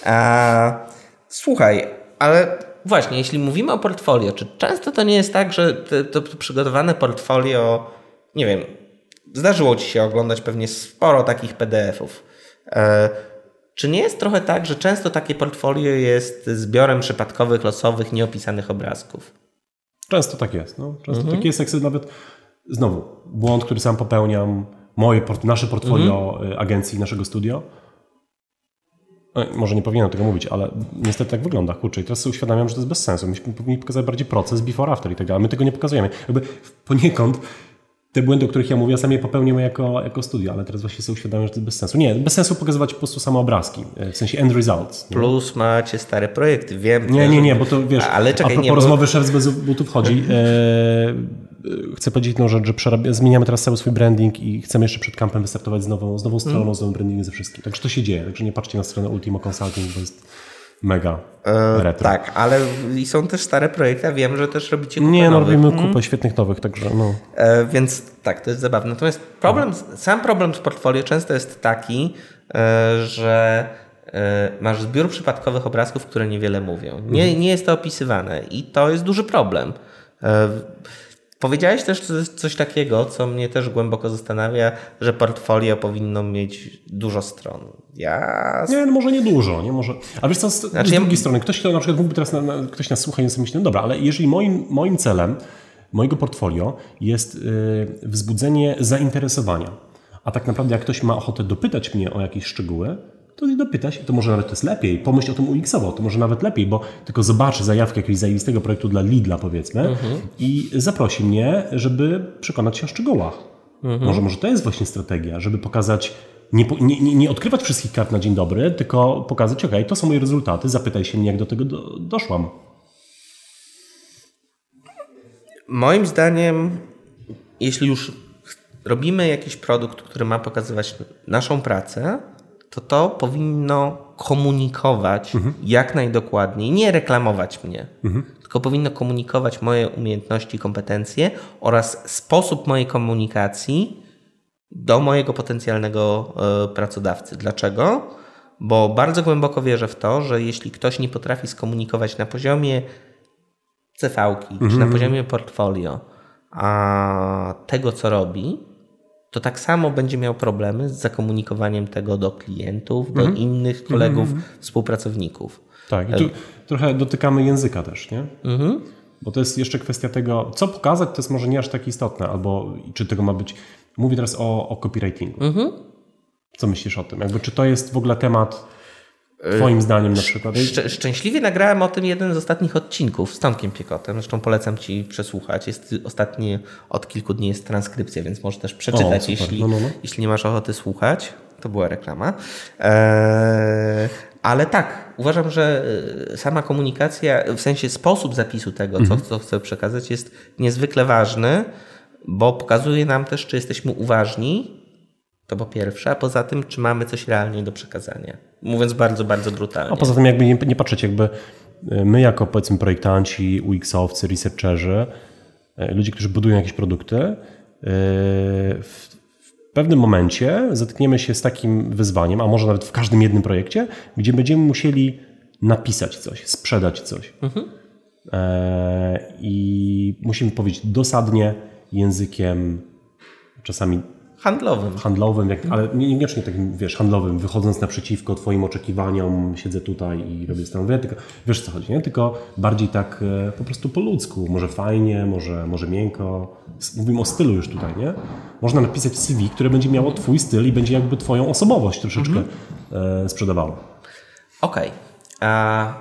A, słuchaj, ale właśnie, jeśli mówimy o portfolio, czy często to nie jest tak, że to, to przygotowane portfolio, nie wiem, zdarzyło Ci się oglądać pewnie sporo takich PDF-ów. E, czy nie jest trochę tak, że często takie portfolio jest zbiorem przypadkowych, losowych, nieopisanych obrazków? Często tak jest. No. Często mhm. tak jest, jak sobie nawet znowu błąd, który sam popełniam, moje, nasze portfolio mhm. agencji, naszego studio no, może nie powinienem tego mówić, ale niestety tak wygląda. Kurczę, i teraz sobie uświadamiam, że to jest bez sensu. Myśmy powinni pokazać bardziej proces before, after i tak dalej. My tego nie pokazujemy. Jakby poniekąd te błędy, o których ja mówię, sam je popełniłem jako, jako studio, ale teraz właśnie sobie uświadamiam, że to jest bez sensu. Nie, bez sensu pokazywać po prostu same obrazki, e, w sensie end results. Nie? Plus macie stare projekty, wiem. Nie, nie, nie, bo to wiesz, ale czekaj, a propos nie, rozmowy bo... szef z bez butów chodzi, e, chcę powiedzieć jedną rzecz, że przerabia, zmieniamy teraz cały swój branding i chcemy jeszcze przed kampem wystartować z nową, z nową stroną, mm. z nowym brandingiem, ze wszystkim. Także to się dzieje, także nie patrzcie na stronę Ultimo Consulting, bo jest mega e, retro. tak, ale i są też stare projekty, a wiem, że też robicie kupę Nie, no robimy kupę mm. świetnych nowych, także no. E, więc tak, to jest zabawne. Natomiast problem, sam problem z portfolio często jest taki, e, że e, masz zbiór przypadkowych obrazków, które niewiele mówią. Nie, mhm. nie jest to opisywane i to jest duży problem. Powiedziałeś też coś takiego, co mnie też głęboko zastanawia, że portfolio powinno mieć dużo stron. Ja... Nie, no może nie dużo, nie może. A wiesz co, z, znaczy, z drugiej ja... strony, ktoś, kto na przykład mógłby teraz, na, na, ktoś nas słucha i sobie myśli, no dobra, ale jeżeli moim, moim celem, mojego portfolio jest yy, wzbudzenie zainteresowania, a tak naprawdę jak ktoś ma ochotę dopytać mnie o jakieś szczegóły, to się, to może nawet to jest lepiej. Pomyśl o tym UX-owo, to może nawet lepiej, bo tylko zobaczy zajawkę jakiegoś zajebistego projektu dla Lidla, powiedzmy, mhm. i zaprosi mnie, żeby przekonać się o szczegółach. Mhm. Może, może to jest właśnie strategia, żeby pokazać, nie, nie, nie, odkrywać wszystkich kart na dzień dobry, tylko pokazać, ok, to są moje rezultaty, zapytaj się mnie, jak do tego do, doszłam. Moim zdaniem, jeśli już robimy jakiś produkt, który ma pokazywać naszą pracę, to to powinno komunikować mhm. jak najdokładniej, nie reklamować mnie, mhm. tylko powinno komunikować moje umiejętności, kompetencje oraz sposób mojej komunikacji do mojego potencjalnego e, pracodawcy. Dlaczego? Bo bardzo głęboko wierzę w to, że jeśli ktoś nie potrafi skomunikować na poziomie CV-ki mhm. czy na poziomie portfolio a tego, co robi, to tak samo będzie miał problemy z zakomunikowaniem tego do klientów, do mm -hmm. innych kolegów, mm -hmm. współpracowników. Tak, i tu trochę dotykamy języka też, nie? Mm -hmm. Bo to jest jeszcze kwestia tego, co pokazać, to jest może nie aż tak istotne, albo czy tego ma być. Mówię teraz o, o copywritingu. Mhm. Co myślisz o tym? Jakby, czy to jest w ogóle temat Twoim zdaniem na przykład? Szcz szczęśliwie nagrałem o tym jeden z ostatnich odcinków z Tomkiem Piekotem. Zresztą polecam Ci przesłuchać. Jest ostatni od kilku dni jest transkrypcja, więc możesz też przeczytać, o, jeśli, no, no, no. jeśli nie masz ochoty słuchać. To była reklama. Eee, ale tak, uważam, że e, sama komunikacja, w sensie sposób zapisu tego, mhm. co, co chcę przekazać, jest niezwykle ważny, bo pokazuje nam też, czy jesteśmy uważni to po pierwsze, a poza tym, czy mamy coś realnie do przekazania. Mówiąc bardzo, bardzo brutalnie. A poza tym, jakby nie, nie patrzeć, jakby e, my jako powiedzmy projektanci, UX-owcy, researcherzy, e, ludzie, którzy budują jakieś produkty, e, w, w pewnym momencie zetkniemy się z takim wyzwaniem, a może nawet w każdym jednym projekcie, gdzie będziemy musieli napisać coś, sprzedać coś. Mhm. I musimy powiedzieć dosadnie, językiem czasami Handlowym. Handlowym, jak, ale niekoniecznie takim, wiesz, handlowym, wychodząc naprzeciwko Twoim oczekiwaniom, siedzę tutaj i robię stanowienie, tylko wiesz co chodzi, nie? Tylko bardziej tak e, po prostu po ludzku, może fajnie, może, może miękko. Mówimy o stylu już tutaj, nie? Można napisać CV, które będzie miało Twój styl i będzie jakby Twoją osobowość troszeczkę mhm. sprzedawało. Okej. Okay.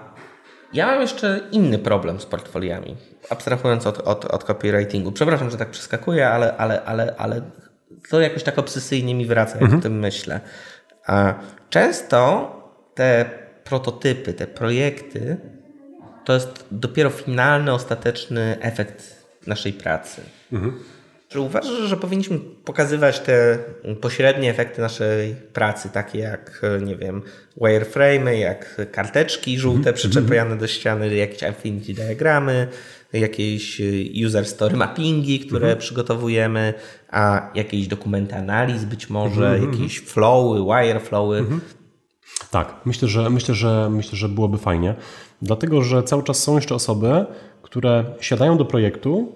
Ja mam jeszcze inny problem z portfoliami, abstrahując od, od, od copywritingu. Przepraszam, że tak przeskakuję, ale, ale, ale, ale to jakoś tak obsesyjnie mi wraca, jak mhm. o tym myślę. A często te prototypy, te projekty to jest dopiero finalny, ostateczny efekt naszej pracy. Mhm. Czy uważasz, że powinniśmy pokazywać te pośrednie efekty naszej pracy, takie jak, nie wiem, wireframe, jak karteczki żółte mhm. przyczepiane do ściany, jakieś affinity diagramy, jakieś y, user story mappingi, które mhm. przygotowujemy, a jakieś dokumenty analiz być może, mhm. mhm jakieś mhm. flowy, wireflowy. Mhm. Tak, myślę, że myślę, że myślę, że byłoby fajnie. Dlatego, że cały czas są jeszcze osoby, które siadają do projektu,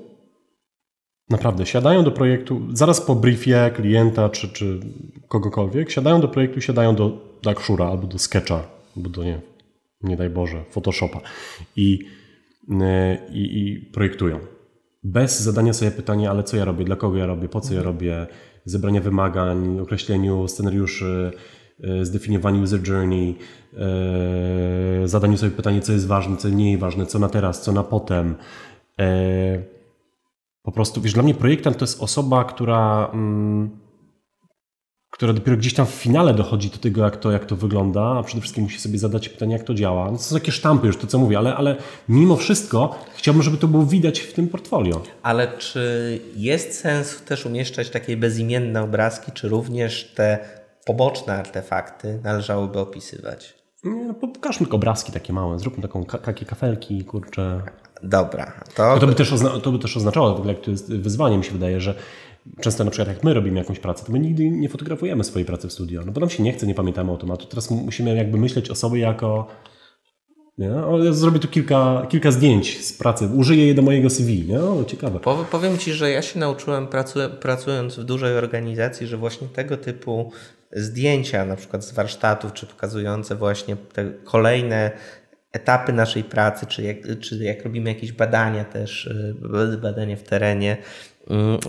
naprawdę siadają do projektu, zaraz po briefie klienta czy, czy kogokolwiek, siadają do projektu, siadają do Darkshura albo do Sketcha, albo do nie, nie daj Boże, Photoshopa. I i, i projektują. Bez zadania sobie pytania, ale co ja robię, dla kogo ja robię, po co ja mhm. robię, zebrania wymagań, określeniu scenariuszy, e, zdefiniowaniu user journey, e, zadaniu sobie pytania, co jest ważne, co nie jest ważne, co na teraz, co na potem. Po prostu, wiesz, dla mnie projektant to jest osoba, która mm, która dopiero gdzieś tam w finale dochodzi do tego, jak to, jak to wygląda, a przede wszystkim musi sobie zadać pytanie, jak to działa. No to są takie sztampy już, to co mówię, ale, ale mimo wszystko chciałbym, żeby to było widać w tym portfolio. Ale czy jest sens też umieszczać takie bezimienne obrazki, czy również te poboczne artefakty należałoby opisywać? Nie, no, pokażmy tylko obrazki takie małe, zróbmy taką, takie kafelki, kurczę. Dobra. To... to, by też to by też oznaczało, w ogóle jak to jest wyzwanie mi się wydaje, że Często na przykład jak my robimy jakąś pracę, to my nigdy nie fotografujemy swojej pracy w studio, no bo nam się nie chce, nie pamiętamy automatu. Teraz musimy jakby myśleć o sobie jako nie? Ja zrobię tu kilka, kilka zdjęć z pracy, użyję je do mojego CV. Nie? O, ciekawe. Powiem Ci, że ja się nauczyłem pracując w dużej organizacji, że właśnie tego typu zdjęcia, na przykład z warsztatów, czy pokazujące właśnie te kolejne etapy naszej pracy, czy jak, czy jak robimy jakieś badania też, y, badania w terenie,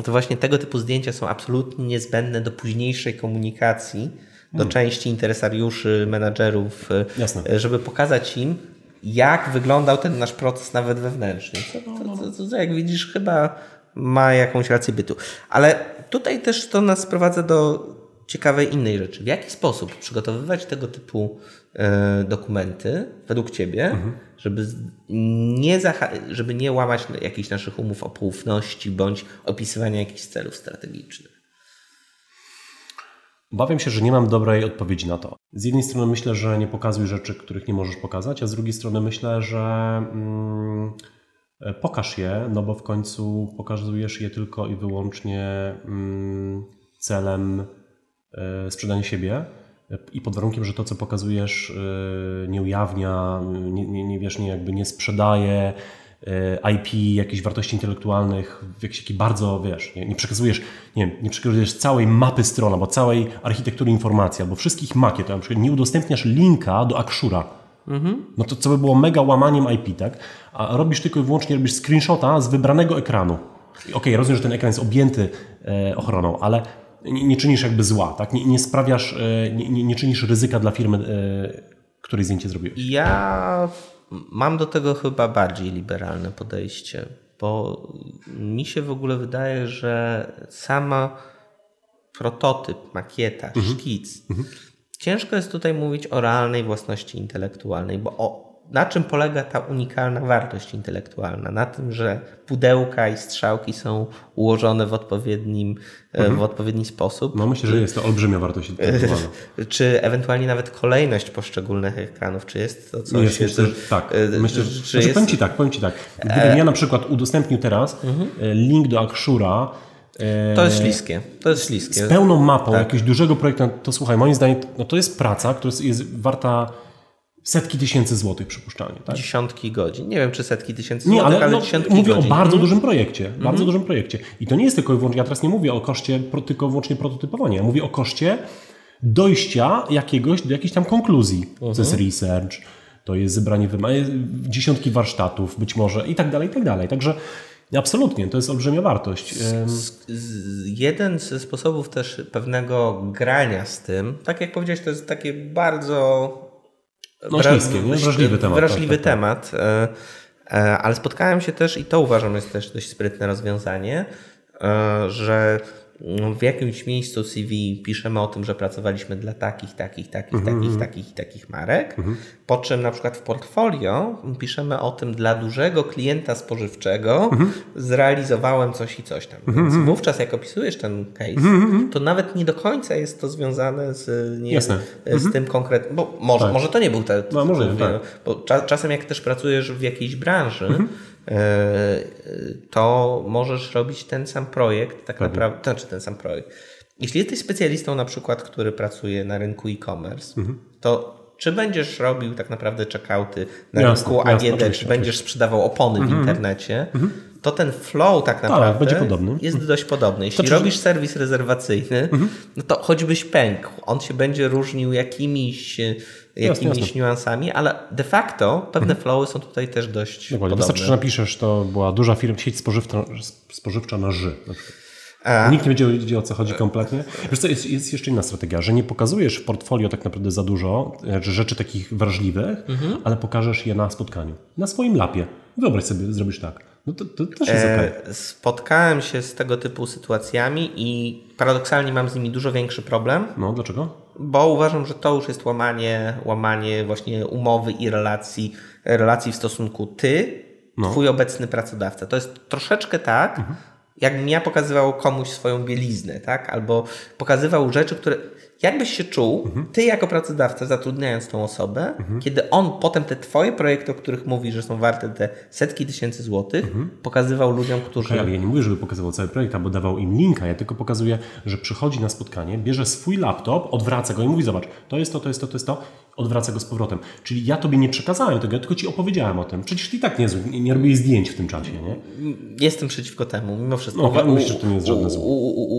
to właśnie tego typu zdjęcia są absolutnie niezbędne do późniejszej komunikacji do hmm. części interesariuszy, menadżerów, e, Jasne. żeby pokazać im, jak wyglądał ten nasz proces nawet wewnętrzny. To, to, to, to, jak widzisz, chyba ma jakąś rację bytu. Ale tutaj też to nas sprowadza do ciekawej innej rzeczy. W jaki sposób przygotowywać tego typu dokumenty według Ciebie, mhm. żeby, nie żeby nie łamać jakichś naszych umów o poufności bądź opisywania jakichś celów strategicznych? Obawiam się, że nie mam dobrej odpowiedzi na to. Z jednej strony myślę, że nie pokazuj rzeczy, których nie możesz pokazać, a z drugiej strony myślę, że mm, e, pokaż je, no bo w końcu pokazujesz je tylko i wyłącznie mm, celem E, sprzedanie siebie i pod warunkiem, że to, co pokazujesz, e, nie ujawnia, nie, nie, nie wiesz, nie, jakby nie sprzedaje e, IP, jakichś wartości intelektualnych, w jakiś taki bardzo, wiesz, nie, nie przekazujesz, nie, nie przekazujesz całej mapy stron, albo całej architektury informacji, albo wszystkich makiet, to na przykład nie udostępniasz linka do Akshura, mhm. no to co by było mega łamaniem IP, tak? A robisz tylko i wyłącznie robisz screenshota z wybranego ekranu. Okej, okay, rozumiem, że ten ekran jest objęty e, ochroną, ale nie, nie czynisz jakby zła, tak? nie, nie sprawiasz, e, nie, nie, czynisz ryzyka dla firmy, e, Które zdjęcie zrobiłeś? Ja mam do tego chyba bardziej liberalne podejście, bo mi się w ogóle wydaje, że sama prototyp, makieta, mhm. szkic, mhm. ciężko jest tutaj mówić o realnej własności intelektualnej, bo o, na czym polega ta unikalna wartość intelektualna? Na tym, że pudełka i strzałki są ułożone w odpowiednim, e, mhm. w odpowiedni sposób. No myślę, że jest to olbrzymia wartość intelektualna. czy ewentualnie nawet kolejność poszczególnych ekranów, czy jest to coś... Jest, myślę, że, tak. E, myślę, że, czy znaczy, jest... powiem Ci tak, powiem Ci tak. Gdybym e... ja na przykład udostępnił teraz mhm. E, link do Akshura to jest śliskie. To jest śliskie. Z pełną mapą tak. jakiegoś dużego projektu, to słuchaj, moim zdaniem no to jest praca, która jest warta setki tysięcy złotych przypuszczalnie. Tak? Dziesiątki godzin. Nie wiem, czy setki tysięcy nie, złotych, ale, ale no, mówię godzin. o bardzo dużym projekcie. Bardzo mhm. dużym projekcie. I to nie jest tylko i wyłącznie, ja teraz nie mówię o koszcie tylko wyłącznie prototypowania. Ja mówię o koszcie dojścia jakiegoś do jakiejś tam konkluzji. To jest mhm. research, to jest zebranie dziesiątki warsztatów być może i tak dalej, i tak dalej. Także Absolutnie, to jest olbrzymia wartość. Jeden ze sposobów też pewnego grania z tym, tak jak powiedziałeś, to jest takie bardzo no, nie? wrażliwy temat. Wrażliwy tak, tak, tak. temat. E, e, ale spotkałem się też, i to uważam jest też dość sprytne rozwiązanie, e, że w jakimś miejscu CV piszemy o tym, że pracowaliśmy dla takich, takich, takich, mm -hmm. takich, mhm. takich takich marek, mm -hmm. po czym na przykład w portfolio piszemy o tym dla dużego klienta spożywczego mm -hmm. zrealizowałem coś i coś tam. Mhm, Więc mhm. wówczas jak opisujesz ten case, to nawet nie do końca jest to związane z, nie, z tym konkretnym, bo może, tak. może to nie był ten, no, może, tak. bo czasem jak też pracujesz w jakiejś branży, to możesz robić ten sam projekt, tak naprawdę, to znaczy ten sam projekt. Jeśli jesteś specjalistą na przykład, który pracuje na rynku e-commerce, mhm. to czy będziesz robił tak naprawdę checkouty na jasne, rynku AGD, jasne, czy będziesz sprzedawał opony mhm. w internecie, mhm. to ten flow tak, tak naprawdę tak, jest dość podobny. Jeśli to robisz serwis rezerwacyjny, mhm. no to choćbyś pękł, on się będzie różnił jakimiś jakimiś jasne, niuansami, ale de facto pewne mhm. flowy są tutaj też dość Dokładnie. podobne. Wystarczy, że napiszesz, to była duża firma, sieć spożywcza, spożywcza na ży. A. Nikt nie będzie wiedział, o co chodzi kompletnie. Wiesz co, jest, jest, jeszcze inna strategia, że nie pokazujesz w portfolio tak naprawdę za dużo rzeczy takich wrażliwych, mhm. ale pokażesz je na spotkaniu, na swoim lapie. Wyobraź sobie, zrobisz tak. No to, to też jest e, okay. Spotkałem się z tego typu sytuacjami i paradoksalnie mam z nimi dużo większy problem. No, dlaczego? Bo uważam, że to już jest łamanie, łamanie właśnie umowy i relacji, relacji w stosunku ty, no. twój obecny pracodawca. To jest troszeczkę tak, mhm. Jakbym ja pokazywał komuś swoją bieliznę, tak? Albo pokazywał rzeczy, które jakbyś się czuł, mhm. ty jako pracodawca zatrudniając tą osobę, mhm. kiedy on potem te twoje projekty, o których mówi, że są warte te setki tysięcy złotych, mhm. pokazywał ludziom, którzy... Okay, ale ja nie mówię, żeby pokazywał cały projekt albo dawał im linka, ja tylko pokazuję, że przychodzi na spotkanie, bierze swój laptop, odwraca go i mówi, zobacz, to jest to, to jest to, to jest to, odwraca go z powrotem. Czyli ja tobie nie przekazałem tego, ja tylko ci opowiedziałem o tym. Przecież ty i tak nie, nie, nie robiłeś zdjęć w tym czasie, nie? Jestem przeciwko temu, mimo wszystko. No, Uwa- myślę, że to nie jest żadne zło.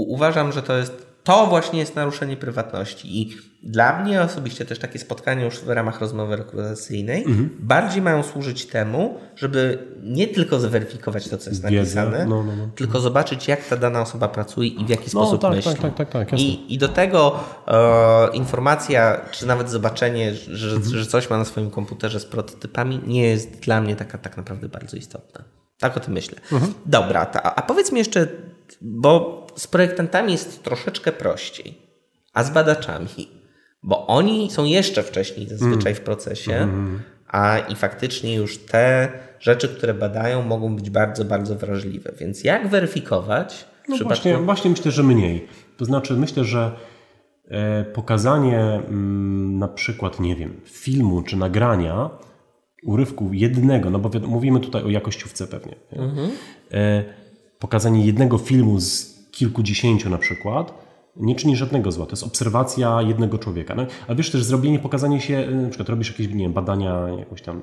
Uważam, że to jest to właśnie jest naruszenie prywatności. I dla mnie osobiście też takie spotkania już w ramach rozmowy rekrutacyjnej mhm. bardziej mają służyć temu, żeby nie tylko zweryfikować to, co jest napisane, no, no, no. tylko zobaczyć, jak ta dana osoba pracuje i w jaki no, sposób tak, myśli. Tak, tak, tak, tak, I, I do tego e, informacja, czy nawet zobaczenie, że, mhm. że coś ma na swoim komputerze z prototypami, nie jest dla mnie taka tak naprawdę bardzo istotna. Tak o tym myślę. Mhm. Dobra, ta, a powiedz mi jeszcze, bo z projektantami jest troszeczkę prościej, a z badaczami, bo oni są jeszcze wcześniej zazwyczaj w procesie, mm. a i faktycznie już te rzeczy, które badają, mogą być bardzo, bardzo wrażliwe. Więc jak weryfikować? No przypadku... właśnie, właśnie myślę, że mniej. To znaczy, myślę, że e, pokazanie mm, na przykład, nie wiem, filmu czy nagrania, urywku jednego, no bo mówimy tutaj o jakościówce pewnie. Mhm. E, pokazanie jednego filmu z kilkudziesięciu na przykład, nie czyni żadnego zła. To jest obserwacja jednego człowieka. No, ale wiesz też, zrobienie, pokazanie się, y, na przykład robisz jakieś nie wiem, badania, jakąś tam y,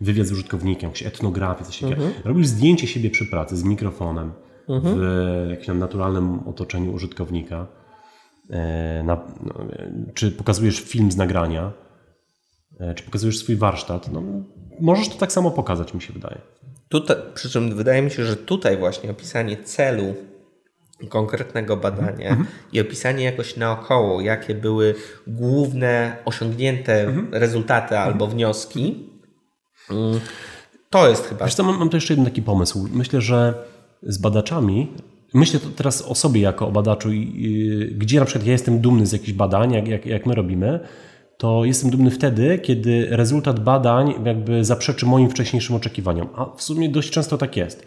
wywiad z użytkownikiem, jakąś etnografię, coś takiego. Mhm. Robisz zdjęcie siebie przy pracy z mikrofonem mhm. w jakimś tam naturalnym otoczeniu użytkownika. E, na, no, czy pokazujesz film z nagrania, czy pokazujesz swój warsztat. No, możesz to tak samo pokazać, mi się wydaje. Tutaj, przy czym wydaje mi się, że tutaj właśnie opisanie celu konkretnego badania mhm. i opisanie jakoś naokoło, jakie były główne osiągnięte mhm. rezultaty albo wnioski, mm, to jest chyba. Wiesz co, mam, mam tu jeszcze jeden taki pomysł. Myślę, że z badaczami Myślę teraz o sobie jako o badaczu, gdzie na przykład ja jestem dumny z jakichś badań, jak, jak, jak my robimy, to jestem dumny wtedy, kiedy rezultat badań jakby zaprzeczy moim wcześniejszym oczekiwaniom. A w sumie dość często tak jest,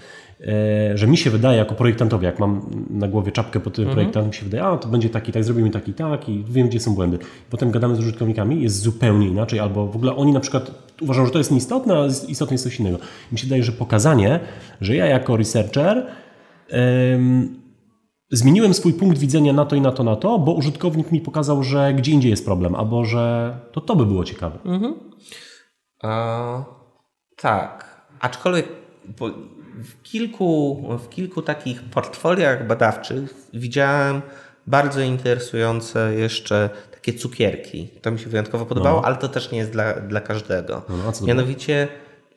że mi się wydaje jako projektantowi, jak mam na głowie czapkę pod tym mhm. projektantem, mi się wydaje, a to będzie taki, tak, zrobimy taki, tak i wiem, gdzie są błędy. Potem gadamy z użytkownikami, jest zupełnie inaczej, albo w ogóle oni na przykład uważają, że to jest nieistotne, a istotne jest coś innego. Mi się wydaje, że pokazanie, że ja jako researcher zmieniłem swój punkt widzenia na to i na to, na to, bo użytkownik mi pokazał, że gdzie indziej jest problem, albo że to to by było ciekawe. Mhm. E, tak. Aczkolwiek w kilku, w kilku takich portfoliach badawczych widziałem bardzo interesujące jeszcze takie cukierki. To mi się wyjątkowo podobało, no. ale to też nie jest dla, dla każdego. No, no Mianowicie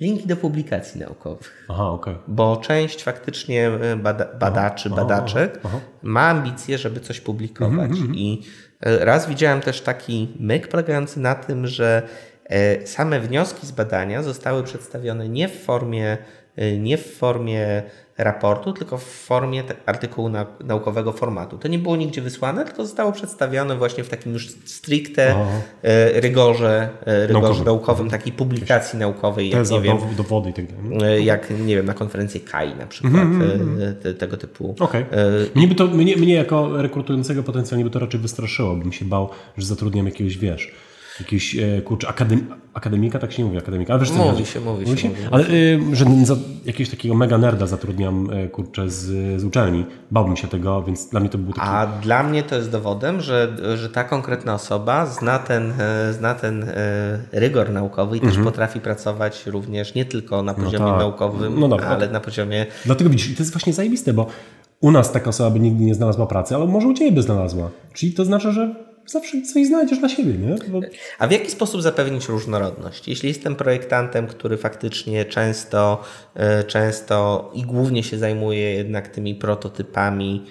linki do publikacji naukowych. Aha, okay. Bo część faktycznie e, bada, badaczy, aha, badaczek aha, aha. ma ambicje, żeby coś publikować. Mm -hmm. I e, raz widziałem też taki myk polegający na tym, że e, same wnioski z badania zostały przedstawione nie w formie, nie w formie raportu, tylko w formie artykułu naukowego formatu. To nie było nigdzie wysłane, tylko zostało przedstawione właśnie w takim już stricte e, rygorze, e, rygorze naukowym, takiej publikacji naukowej. Jak, nie wiem, dowody i tak dalej. Jak, nie wiem, na konferencji KAI na przykład, mm -hmm. te, tego typu. Okay. Mnie, by to, mnie, mnie jako rekrutującego potencjalnie by to raczej wystraszyło, bym się bał, że zatrudniam jakiegoś, wiesz, jakiś e, kurczę, akadem, akademika, tak się nie mówi akademika, ale wiesz mówi się, mówi, mówi się, mówi Ale y, że za, jakiegoś takiego mega nerda zatrudniam y, kurczę z, z uczelni, bałbym się tego, więc dla mnie to był taki... A dla mnie to jest dowodem, że, że ta konkretna osoba zna ten, zna ten rygor naukowy i mhm. też potrafi pracować również nie tylko na no poziomie no tak. naukowym, no dobra, ale na poziomie... Dlatego widzisz, i to jest właśnie zajebiste, bo u nas taka osoba by nigdy nie znalazła pracy, ale może u Ciebie by znalazła. Czyli to znaczy, że zawsze coś znajdziesz na siebie, nie? Bo... A w jaki sposób zapewnić różnorodność? Jeśli jestem projektantem, który faktycznie często, e, często i głównie się zajmuje jednak tymi prototypami,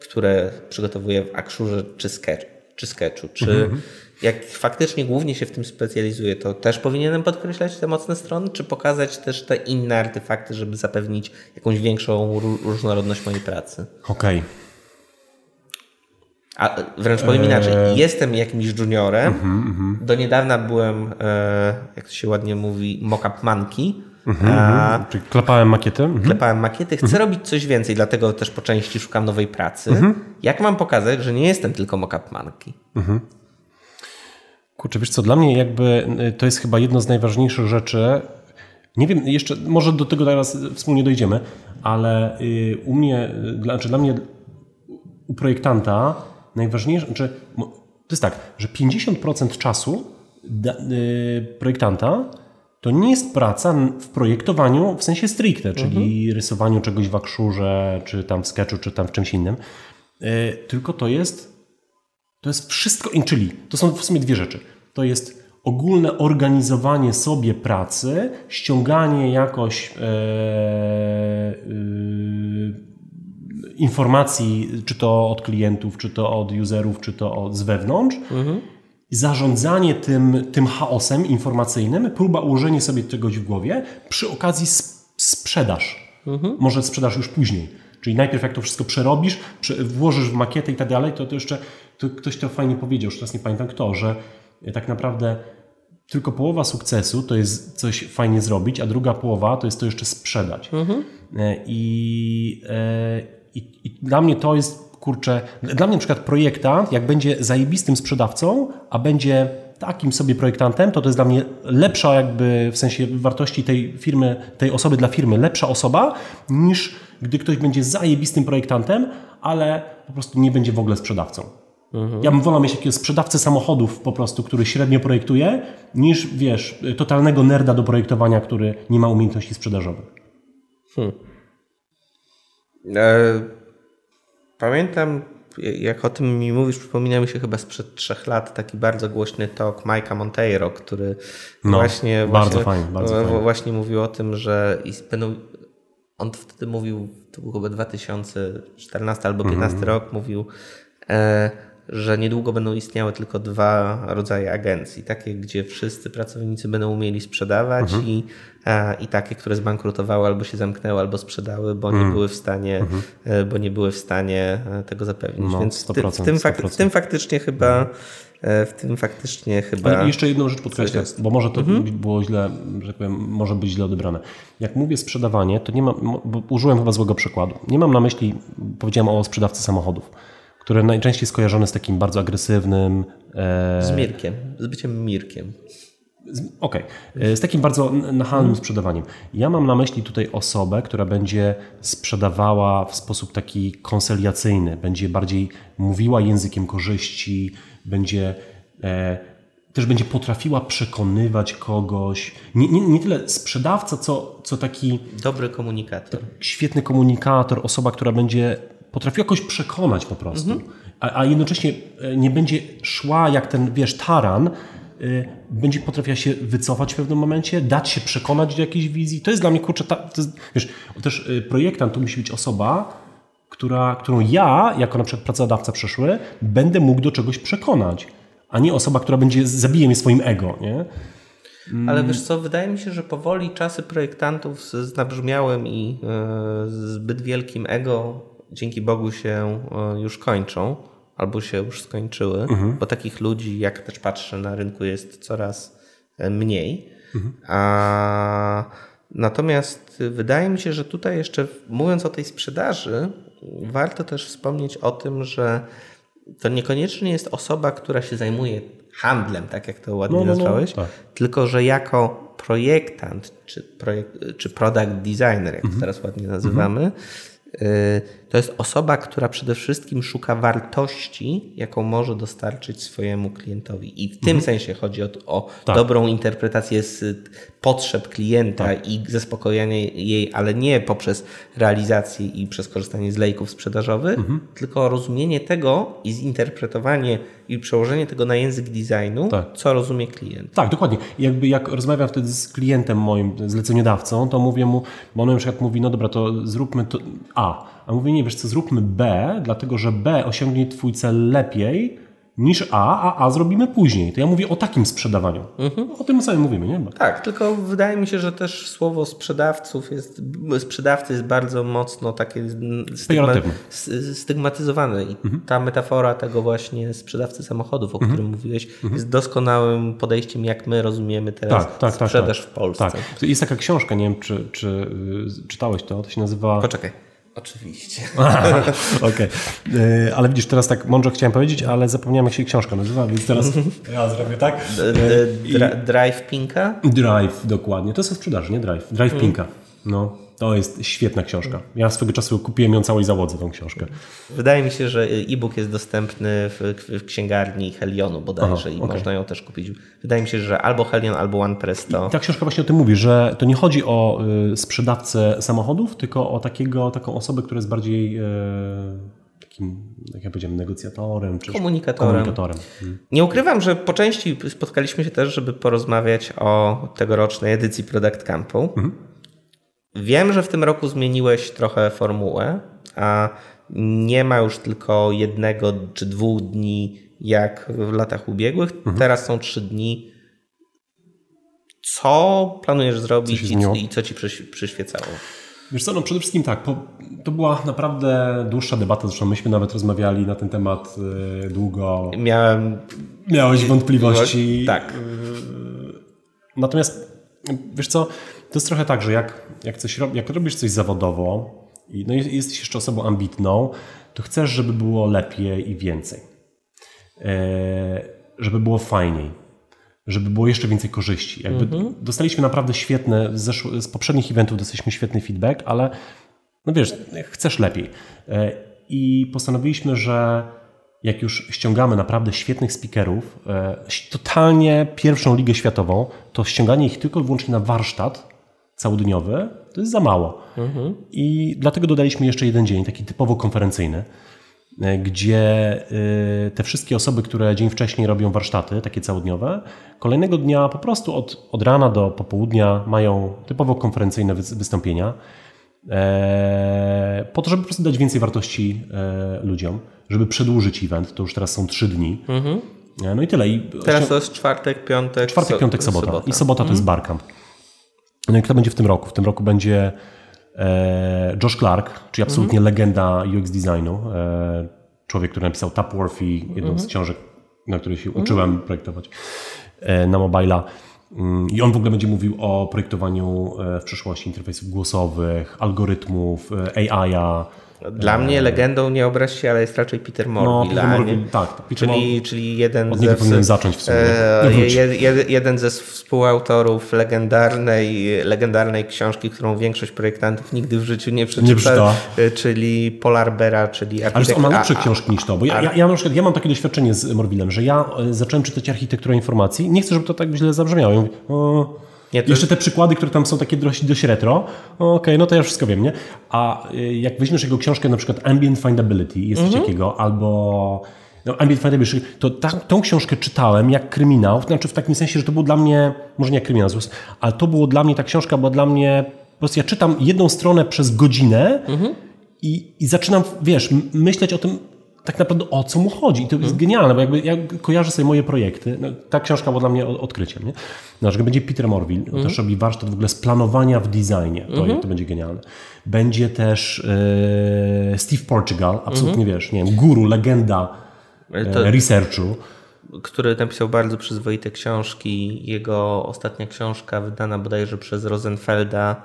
które przygotowuję w Akshurze czy, sketch, czy Sketchu, czy mhm. jak faktycznie głównie się w tym specjalizuję, to też powinienem podkreślać te mocne strony, czy pokazać też te inne artefakty, żeby zapewnić jakąś większą różnorodność mojej pracy? Okej. Okay. A wręcz powiem inaczej, eee. jestem jakimś juniorem. Mm -hmm. Do niedawna byłem, e, jak to się ładnie mówi, mock-up monkey. Mm -hmm. Czyli klepałem makiety? Klepałem makiety. Chcę mhm. robić coś więcej, dlatego też po części szukam nowej pracy. Mhm. Jak mam pokazać, że nie jestem tylko mock-up monkey? Mhm. Kurczę, wiesz co, dla mnie jakby y, to jest chyba jedno z najważniejszych rzeczy. Nie wiem, jeszcze może do tego teraz wspólnie dojdziemy, ale y, u mnie, y, znaczy dla mnie u projektanta najważniejsze, znaczy, to jest tak, że 50% czasu y, projektanta to nie jest praca w projektowaniu w sensie stricte, czyli mhm. rysowaniu czegoś w akrzurze, czy tam w sketchu, czy tam w czymś innym, y, tylko to jest to jest wszystko, czyli to są w sumie dwie rzeczy. To jest ogólne organizowanie sobie pracy, ściąganie jakoś e, e, informacji, czy to od klientów, czy to od userów, czy to od z wewnątrz. Mhm. Zarządzanie tym, tym chaosem informacyjnym, próba ułożenia sobie czegoś w głowie, przy okazji sprzedaż. Mhm. Może sprzedaż już później. Czyli najpierw jak to wszystko przerobisz, włożysz w makietę i tak dalej, to, to jeszcze to ktoś to fajnie powiedział, już teraz nie pamiętam kto, że tak naprawdę tylko połowa sukcesu to jest coś fajnie zrobić, a druga połowa to jest to jeszcze sprzedać. Mhm. E, I, e, i, I, dla mnie to jest, kurczę, dla mnie na przykład projektant, jak będzie zajebistym sprzedawcą, a będzie takim sobie projektantem, to to jest dla mnie lepsza jakby w sensie wartości tej firmy, tej osoby dla firmy, lepsza osoba niż gdy ktoś będzie zajebistym projektantem, ale po prostu nie będzie w ogóle sprzedawcą. Mhm. Ja bym wolał mieć jakiegoś sprzedawcę samochodów po prostu, który średnio projektuje, niż wiesz, totalnego nerda do projektowania, który nie ma umiejętności sprzedażowych. Hmm. E, pamiętam, jak o tym mi mówisz, przypomina mi się chyba sprzed trzech lat taki bardzo głośny talk Mike'a Monteiro, który no, właśnie, bardzo właśnie, fajnie, bardzo właśnie mówił o tym, że będą on wtedy mówił, to był chyba 2014 albo 2015 mm. rok, mówił, e, że niedługo będą istniały tylko dwa rodzaje agencji. Takie, gdzie wszyscy pracownicy będą umieli sprzedawać mhm. i, a, i takie, które zbankrutowały albo się zamknęły, albo sprzedały, bo nie mhm. były w stanie, mhm. E, bo nie były w stanie e, tego zapewnić. No, Więc 100%, w, tym, w tym faktycznie chyba e, w tym faktycznie chyba. Ale jeszcze jedną rzecz podkreślę, bo może to mhm. było źle, że tak powiem, może być źle odebrane. Jak mówię sprzedawanie, to nie mam, użyłem chyba złego przykładu. Nie mam na myśli, powiedziałem o sprzedawcy samochodów które najczęściej skojarzone z takim bardzo agresywnym. E... Z Mirkiem, z byciem Mirkiem. Okej, okay. E, z takim bardzo nachalnym sprzedawaniem. Ja mam na myśli tutaj osobę, która będzie sprzedawała w sposób taki konsoliacyjny, będzie bardziej mówiła językiem korzyści, będzie e, też będzie potrafiła przekonywać kogoś. Nie, nie, nie tyle sprzedawca, co, co taki. Dobry komunikator. Świetny komunikator, osoba, która będzie potrafi jakoś przekonać po prostu, mhm. a, a, jednocześnie e, nie będzie szła jak ten, wiesz, taran, y, będzie potrafiła się wycofać w pewnym momencie, dać się przekonać do jakiejś wizji. To jest dla mnie, kurczę, ta, jest, wiesz, też y, projektant to musi być osoba, która, którą ja, jako na przykład pracodawca przeszły, będę mógł do czegoś przekonać, a nie osoba, która będzie zabije mnie swoim ego, nie? Ale wiesz co, wydaje mi się, że powoli czasy projektantów z, z nabrzmiałym i y, zbyt wielkim ego dzięki Bogu się e, już kończą albo się już skończyły, mhm. bo takich ludzi, jak też patrzę na rynku, jest coraz e, mniej. Mhm. A, natomiast wydaje mi się, że tutaj jeszcze mówiąc o tej sprzedaży, warto też wspomnieć o tym, że to niekoniecznie jest osoba, która się zajmuje handlem, tak jak to ładnie no, no, no tak. tylko że jako projektant czy, projekt, czy product designer, jak mhm. to teraz ładnie nazywamy, mhm. Y, to jest osoba, która przede wszystkim szuka wartości, jaką może dostarczyć swojemu klientowi. I w tym mhm. sensie chodzi o, o tak. dobrą interpretację z potrzeb klienta tak. i zaspokojenie jej, ale nie poprzez realizację i przez korzystanie z lejków sprzedażowych, mhm. tylko rozumienie tego i zinterpretowanie i przełożenie tego na język designu, tak. co rozumie klient. Tak, dokładnie. Jakby jak rozmawiam wtedy z klientem moim, zleceniodawcą, to mówię mu, bo on na przykład mówi, no dobra, to zróbmy to A. A mówię, nie, wiesz co, zróbmy B, dlatego że B osiągnie twój cel lepiej, niż A, a A zrobimy później. To ja mówię o takim sprzedawaniu. Mhm. O tym samym mówimy, nie? Tak, tylko wydaje mi się, że też słowo sprzedawców jest, sprzedawcy jest bardzo mocno takie stygma, stygmatyzowane i mhm. ta metafora tego właśnie sprzedawcy samochodów, o mhm. którym mówiłeś, mhm. jest doskonałym podejściem, jak my rozumiemy teraz tak, tak, tak sprzedaż tak, w Polsce. Tak. Jest taka książka, nie wiem, czy, czy y, czytałeś to, to się nazywa... Poczekaj. Oczywiście. Okej. Okay. Ale widzisz, teraz tak mądrze chciałem powiedzieć, ale zapomniałem jak się książka nazywa, więc teraz ja zrobię tak. Drive Pinka? Drive, dokładnie. To jest o sprzedaży, nie? Drive. Drive mm. Pinka. No. To jest świetna książka. Ja swego czasu kupiłem ją całej załodze, tą książkę. Wydaje mi się, że e-book jest dostępny w, w księgarni Helionu bodajże Aha, i okay. można ją też kupić. Wydaje mi się, że albo Helion, albo OnePress to... I ta książka właśnie o tym mówi, że to nie chodzi o y, sprzedawcę samochodów, tylko o takiego, taką osobę, która jest bardziej... Y, takim, jak ja powiedziałem, negocjatorem czy komunikatorem. komunikatorem. Hmm. Nie ukrywam, że po części spotkaliśmy się też, żeby porozmawiać o tegorocznej edycji Product Campu. Mhm. Wiem, że w tym roku zmieniłeś trochę formułę, a nie ma już tylko jednego czy dwóch dni jak w latach ubiegłych. Mhm. Teraz są trzy dni. Co planujesz zrobić co i, i, co ci przyświecało? Wiesz co, no przede wszystkim tak, po, to była naprawdę dłuższa debata, zresztą myśmy nawet rozmawiali na ten temat y, długo. Miałem... Miałeś wątpliwości. Tak. Natomiast wiesz co, to jest trochę tak, że jak, jak, coś, jak robisz coś zawodowo i no jesteś jeszcze osobą ambitną, to chcesz, żeby było lepiej i więcej. E, żeby było fajniej. Żeby było jeszcze więcej korzyści. Jakby mhm. Dostaliśmy naprawdę świetne, z, poprzednich eventów dostaliśmy świetny feedback, ale no wiesz, chcesz lepiej. E, I postanowiliśmy, że jak już ściągamy naprawdę świetnych speakerów, e, totalnie pierwszą ligę światową, to ściąganie ich tylko i wyłącznie na warsztat całodniowy to jest za mało. Mhm. I dlatego dodaliśmy jeszcze jeden dzień, taki typowo konferencyjny, e, gdzie e, te wszystkie osoby, które dzień wcześniej robią warsztaty, takie całodniowe, kolejnego dnia po prostu od, od rana do popołudnia mają typowo konferencyjne wystąpienia. e, po to, żeby po prostu dać więcej wartości ludziom, żeby przedłużyć event, to już teraz są trzy dni. Mhm. No i tyle. I teraz to jest czwartek, piątek, Czwartek, piątek, sobota. sobota. I sobota to jest mhm. Barcamp. No i kto będzie w tym roku? W tym roku będzie e, Josh Clark, czyli absolutnie mhm. legenda UX designu. E, człowiek, który napisał Tapworthy, jedną mhm. z książek, na której się mhm. uczyłem projektować e, na mobila. Mm, I on w ogóle będzie mówił o projektowaniu w przyszłości interfejsów głosowych, algorytmów, AI-a, dla mnie legendą, nie obraź się, ale jest raczej Peter Morville. No, Peter Morville tak. Peter czyli, czyli jeden od niego powinienem zacząć w sumie. E, je, jeden ze współautorów legendarnej, legendarnej książki, którą większość projektantów nigdy w życiu nie przeczyta, nie czyli Polar Beara, czyli architekt... Ale on ma lepsze książki niż to, bo ja, ja, ja, na przykład, ja mam takie doświadczenie z Morvillem, że ja e, zacząłem czytać architekturę informacji, nie chcę, żeby to tak źle zabrzmiało. Ja mówię, o, nie, Jeszcze te przykłady, które tam są takie dość, dość retro, okej, okay, no to ja wszystko wiem, nie? A y, jak weźmiesz jego książkę, na przykład Ambient Findability, jest coś mhm. takiego, albo no, Ambient Findability, to ta, tą książkę czytałem jak kryminał, znaczy w takim sensie, że to było dla mnie, może nie kryminał, ale to było dla mnie, ta książka była dla mnie, po prostu ja czytam jedną stronę przez godzinę mhm. i, i zaczynam, wiesz, myśleć o tym, tak naprawdę o co mu chodzi. I to jest hmm. genialne, bo jakby ja kojarzę sobie moje projekty. No, ta książka była dla mnie odkryciem. Nie? No, że będzie Peter Morville, hmm. też robi warsztat w ogóle z planowania w designie. To, hmm. to będzie genialne. Będzie też e, Steve Portugal, absolutnie mhm. wiesz, nie wiem, guru, legenda e, to, researchu. Który napisał bardzo przyzwoite książki. Jego ostatnia książka wydana bodajże przez Rosenfelda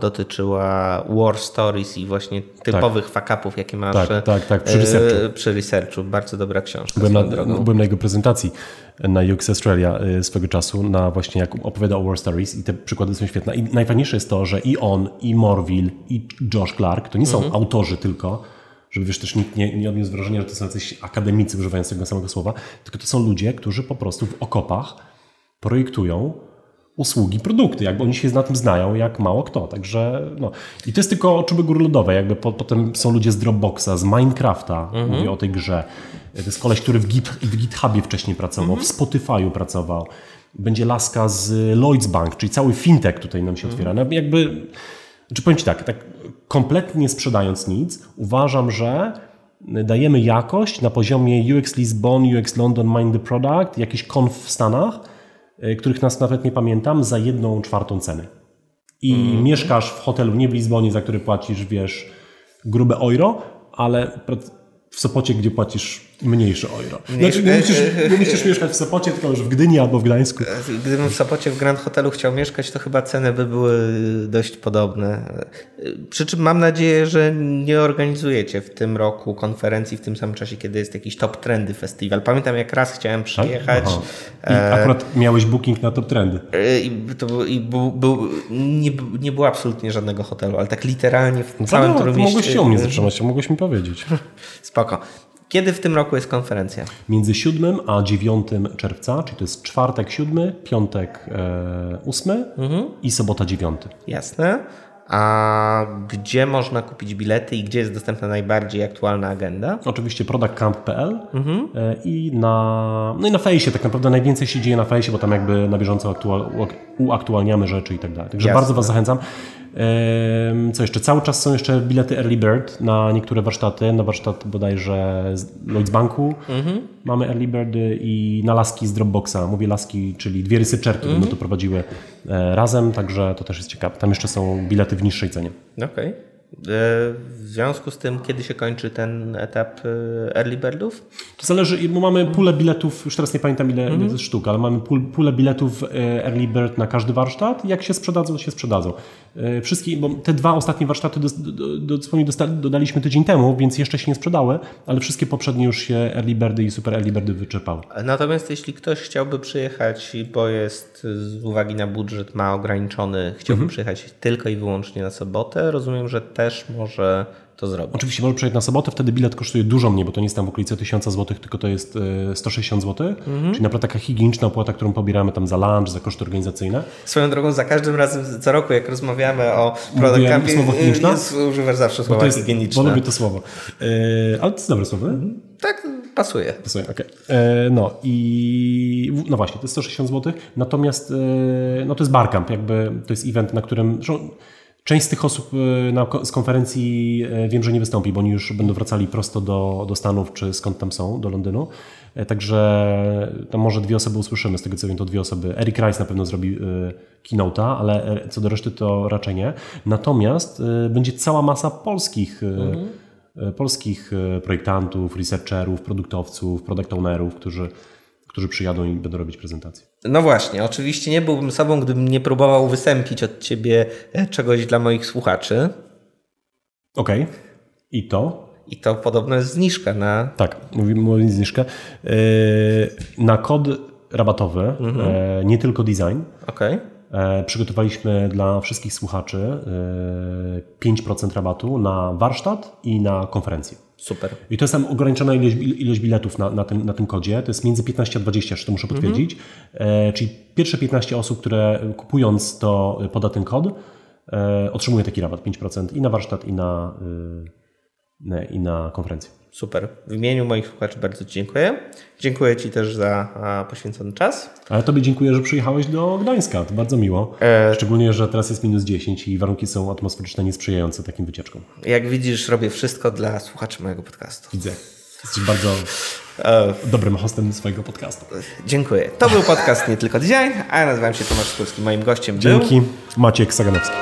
dotyczyła war stories i właśnie typowych tak. fuck-upów, jakie masz tak, tak, tak, przy researchu. Przy researchu. Bardzo dobra książka. Byłem na, byłem na jego prezentacji na UX Australia e, swego czasu, na właśnie jak opowiada o war stories i te przykłady są świetne. I najfajniejsze jest to, że i on, i Morville, i Josh Clark to nie są mhm. autorzy tylko, żeby wiesz, też nikt nie, nie odniósł wrażenia, że to są jacyś akademicy używając tego samego słowa, tylko to są ludzie, którzy po prostu w okopach projektują usługi, produkty, jakby oni się na tym znają jak mało kto, także no. I to jest tylko czuby góry lodowe, jakby po, potem są ludzie z Dropboxa, z Minecrafta, mhm. mówię o tej grze. To jest koleś, który w, Git, w GitHubie wcześniej pracował, mhm. w Spotify'u pracował. Będzie laska z Lloyds Bank, czyli cały fintech tutaj nam się mhm. otwiera. No, jakby, czy powiem Ci tak, tak kompletnie nie sprzedając nic, uważam, że dajemy jakość na poziomie UX Lisbon, UX London, Mind the Product, jakiś konf w Stanach, których nas nawet nie pamiętam, za jedną czwartą ceny. I mm. mieszkasz w hotelu nie w Lizbonie, za który płacisz, wiesz, grube euro, ale w Sopocie, gdzie płacisz mniejsze euro. Znaczy, nie, musisz, nie musisz mieszkać w Sopocie, tylko już w Gdyni albo w Gdańsku. Gdybym w Sopocie w Grand Hotelu chciał mieszkać, to chyba ceny by były dość podobne. Przy czym mam nadzieję, że nie organizujecie w tym roku konferencji w tym samym czasie, kiedy jest jakiś top trendy festiwal. Pamiętam jak raz chciałem tak? przyjechać. Tak? I akurat miałeś booking na top trendy. E, I, to, i był, był, nie, nie było absolutnie żadnego hotelu, ale tak literalnie w no całym no, mieście. Mogłeś się u mnie zatrzymać, mogłeś mi powiedzieć. Spoko. Kiedy w tym roku jest konferencja? Między 7 a 9 czerwca, czyli to jest czwartek 7, piątek 8 e, mhm. i sobota 9. Jasne. A gdzie można kupić bilety i gdzie jest dostępna najbardziej aktualna agenda? Oczywiście productcamp.pl mhm. E, i na, no i na fejsie tak naprawdę najwięcej się dzieje na fejsie, bo tam jakby na bieżąco aktual, uaktualniamy rzeczy i tak dalej. Także Jasne. bardzo Was zachęcam. Co jeszcze? Cały czas są jeszcze bilety Early Bird na niektóre warsztaty. Na warsztat bodajże z Lloyds Banku mhm. mamy Early Birdy i na laski z Dropboxa. Mówię laski, czyli dwie researcherki mhm. będą to prowadziły e, razem, także to też jest ciekawe. Tam jeszcze są bilety w niższej cenie. Okej. Okay. E, w związku z tym, kiedy się kończy ten etap e, early birdów? To zależy, bo mamy pulę biletów, już teraz nie pamiętam ile, mm -hmm. ile sztuk, ale mamy pulę biletów early bird na każdy warsztat. Jak się sprzedadzą, to się sprzedadzą. Wszystkie, bo te dwa ostatnie warsztaty do, do, do, dodaliśmy tydzień temu, więc jeszcze się nie sprzedały, ale wszystkie poprzednie już się early birdy i super early birdy wyczerpały. Natomiast jeśli ktoś chciałby przyjechać, bo jest z uwagi na budżet ma ograniczony, chciałby -hmm. przyjechać tylko i wyłącznie na sobotę, rozumiem, że te też może to. Oczywiście może przejść na sobotę, wtedy bilet kosztuje dużo mniej, bo to nie jest tam w okolicy 1000 zł, tylko to jest 160 zł, mhm. czyli naprawdę taka higieniczna opłata, którą pobieramy tam za lunch, za koszty organizacyjne. Swoją drogą za każdym razem, co roku jak rozmawiamy o product camping, słowo higieniczna? używasz zawsze słowa jest, higieniczne. Bo lubię to słowo. Yy, ale to jest dobre słowo, mhm. Tak, pasuje. Pasuje, okej. Okay. E, no i no właśnie, to jest 160 zł, natomiast e, no to jest barcamp, jakby to jest event, na którym Część z tych osób e, na, z konferencji e, wiem, że nie wystąpi, bo oni już będą wracali prosto do, do Stanów, czy skąd tam są, do Londynu. E, także tam może dwie osoby usłyszymy, z tego co wiem, to dwie osoby. Eric Rice na pewno zrobi keynote'a, ale co do reszty to raczej nie. Natomiast będzie cała masa polskich, mhm. polskich projektantów, researcherów, produktowców, product ownerów, którzy którzy przyjadą i będą robić prezentację. No właśnie, oczywiście nie byłbym sobą, gdybym nie próbował wysępić od ciebie e, czegoś dla moich słuchaczy. Okej. Okay. I to? I to podobno jest zniżka na. Tak, mówimy o zniżkę. E, na kod rabatowy, mhm. E, nie tylko design. Okej. Okay. Przygotowaliśmy dla wszystkich słuchaczy 5% rabatu na warsztat i na konferencję. Super. I to jest tam ograniczona ilość, ilość biletów na, na, tym, na tym kodzie. To jest między 15 a 20, jeszcze to muszę potwierdzić. Mhm. E, czyli pierwsze 15 osób, które kupując to poda ten kod, e, otrzymuje taki rabat 5% i na warsztat, i na, y, i na konferencję. Super. W imieniu moich słuchaczy bardzo Ci dziękuję. Dziękuję Ci też za poświęcony czas. Ale Tobie dziękuję, że przyjechałeś do Gdańska. To bardzo miło. E... Szczególnie, że teraz jest minus 10 i warunki są atmosferyczne niesprzyjające takim wycieczkom. Jak widzisz, robię wszystko dla słuchaczy mojego podcastu. Widzę. Jesteś bardzo e... dobrym hostem swojego podcastu. Dziękuję. To był podcast Nie Tylko Design, a ja nazywam się Tomasz Skulski. Moim gościem Dzięki. był... Dzięki. Maciek Saganowski.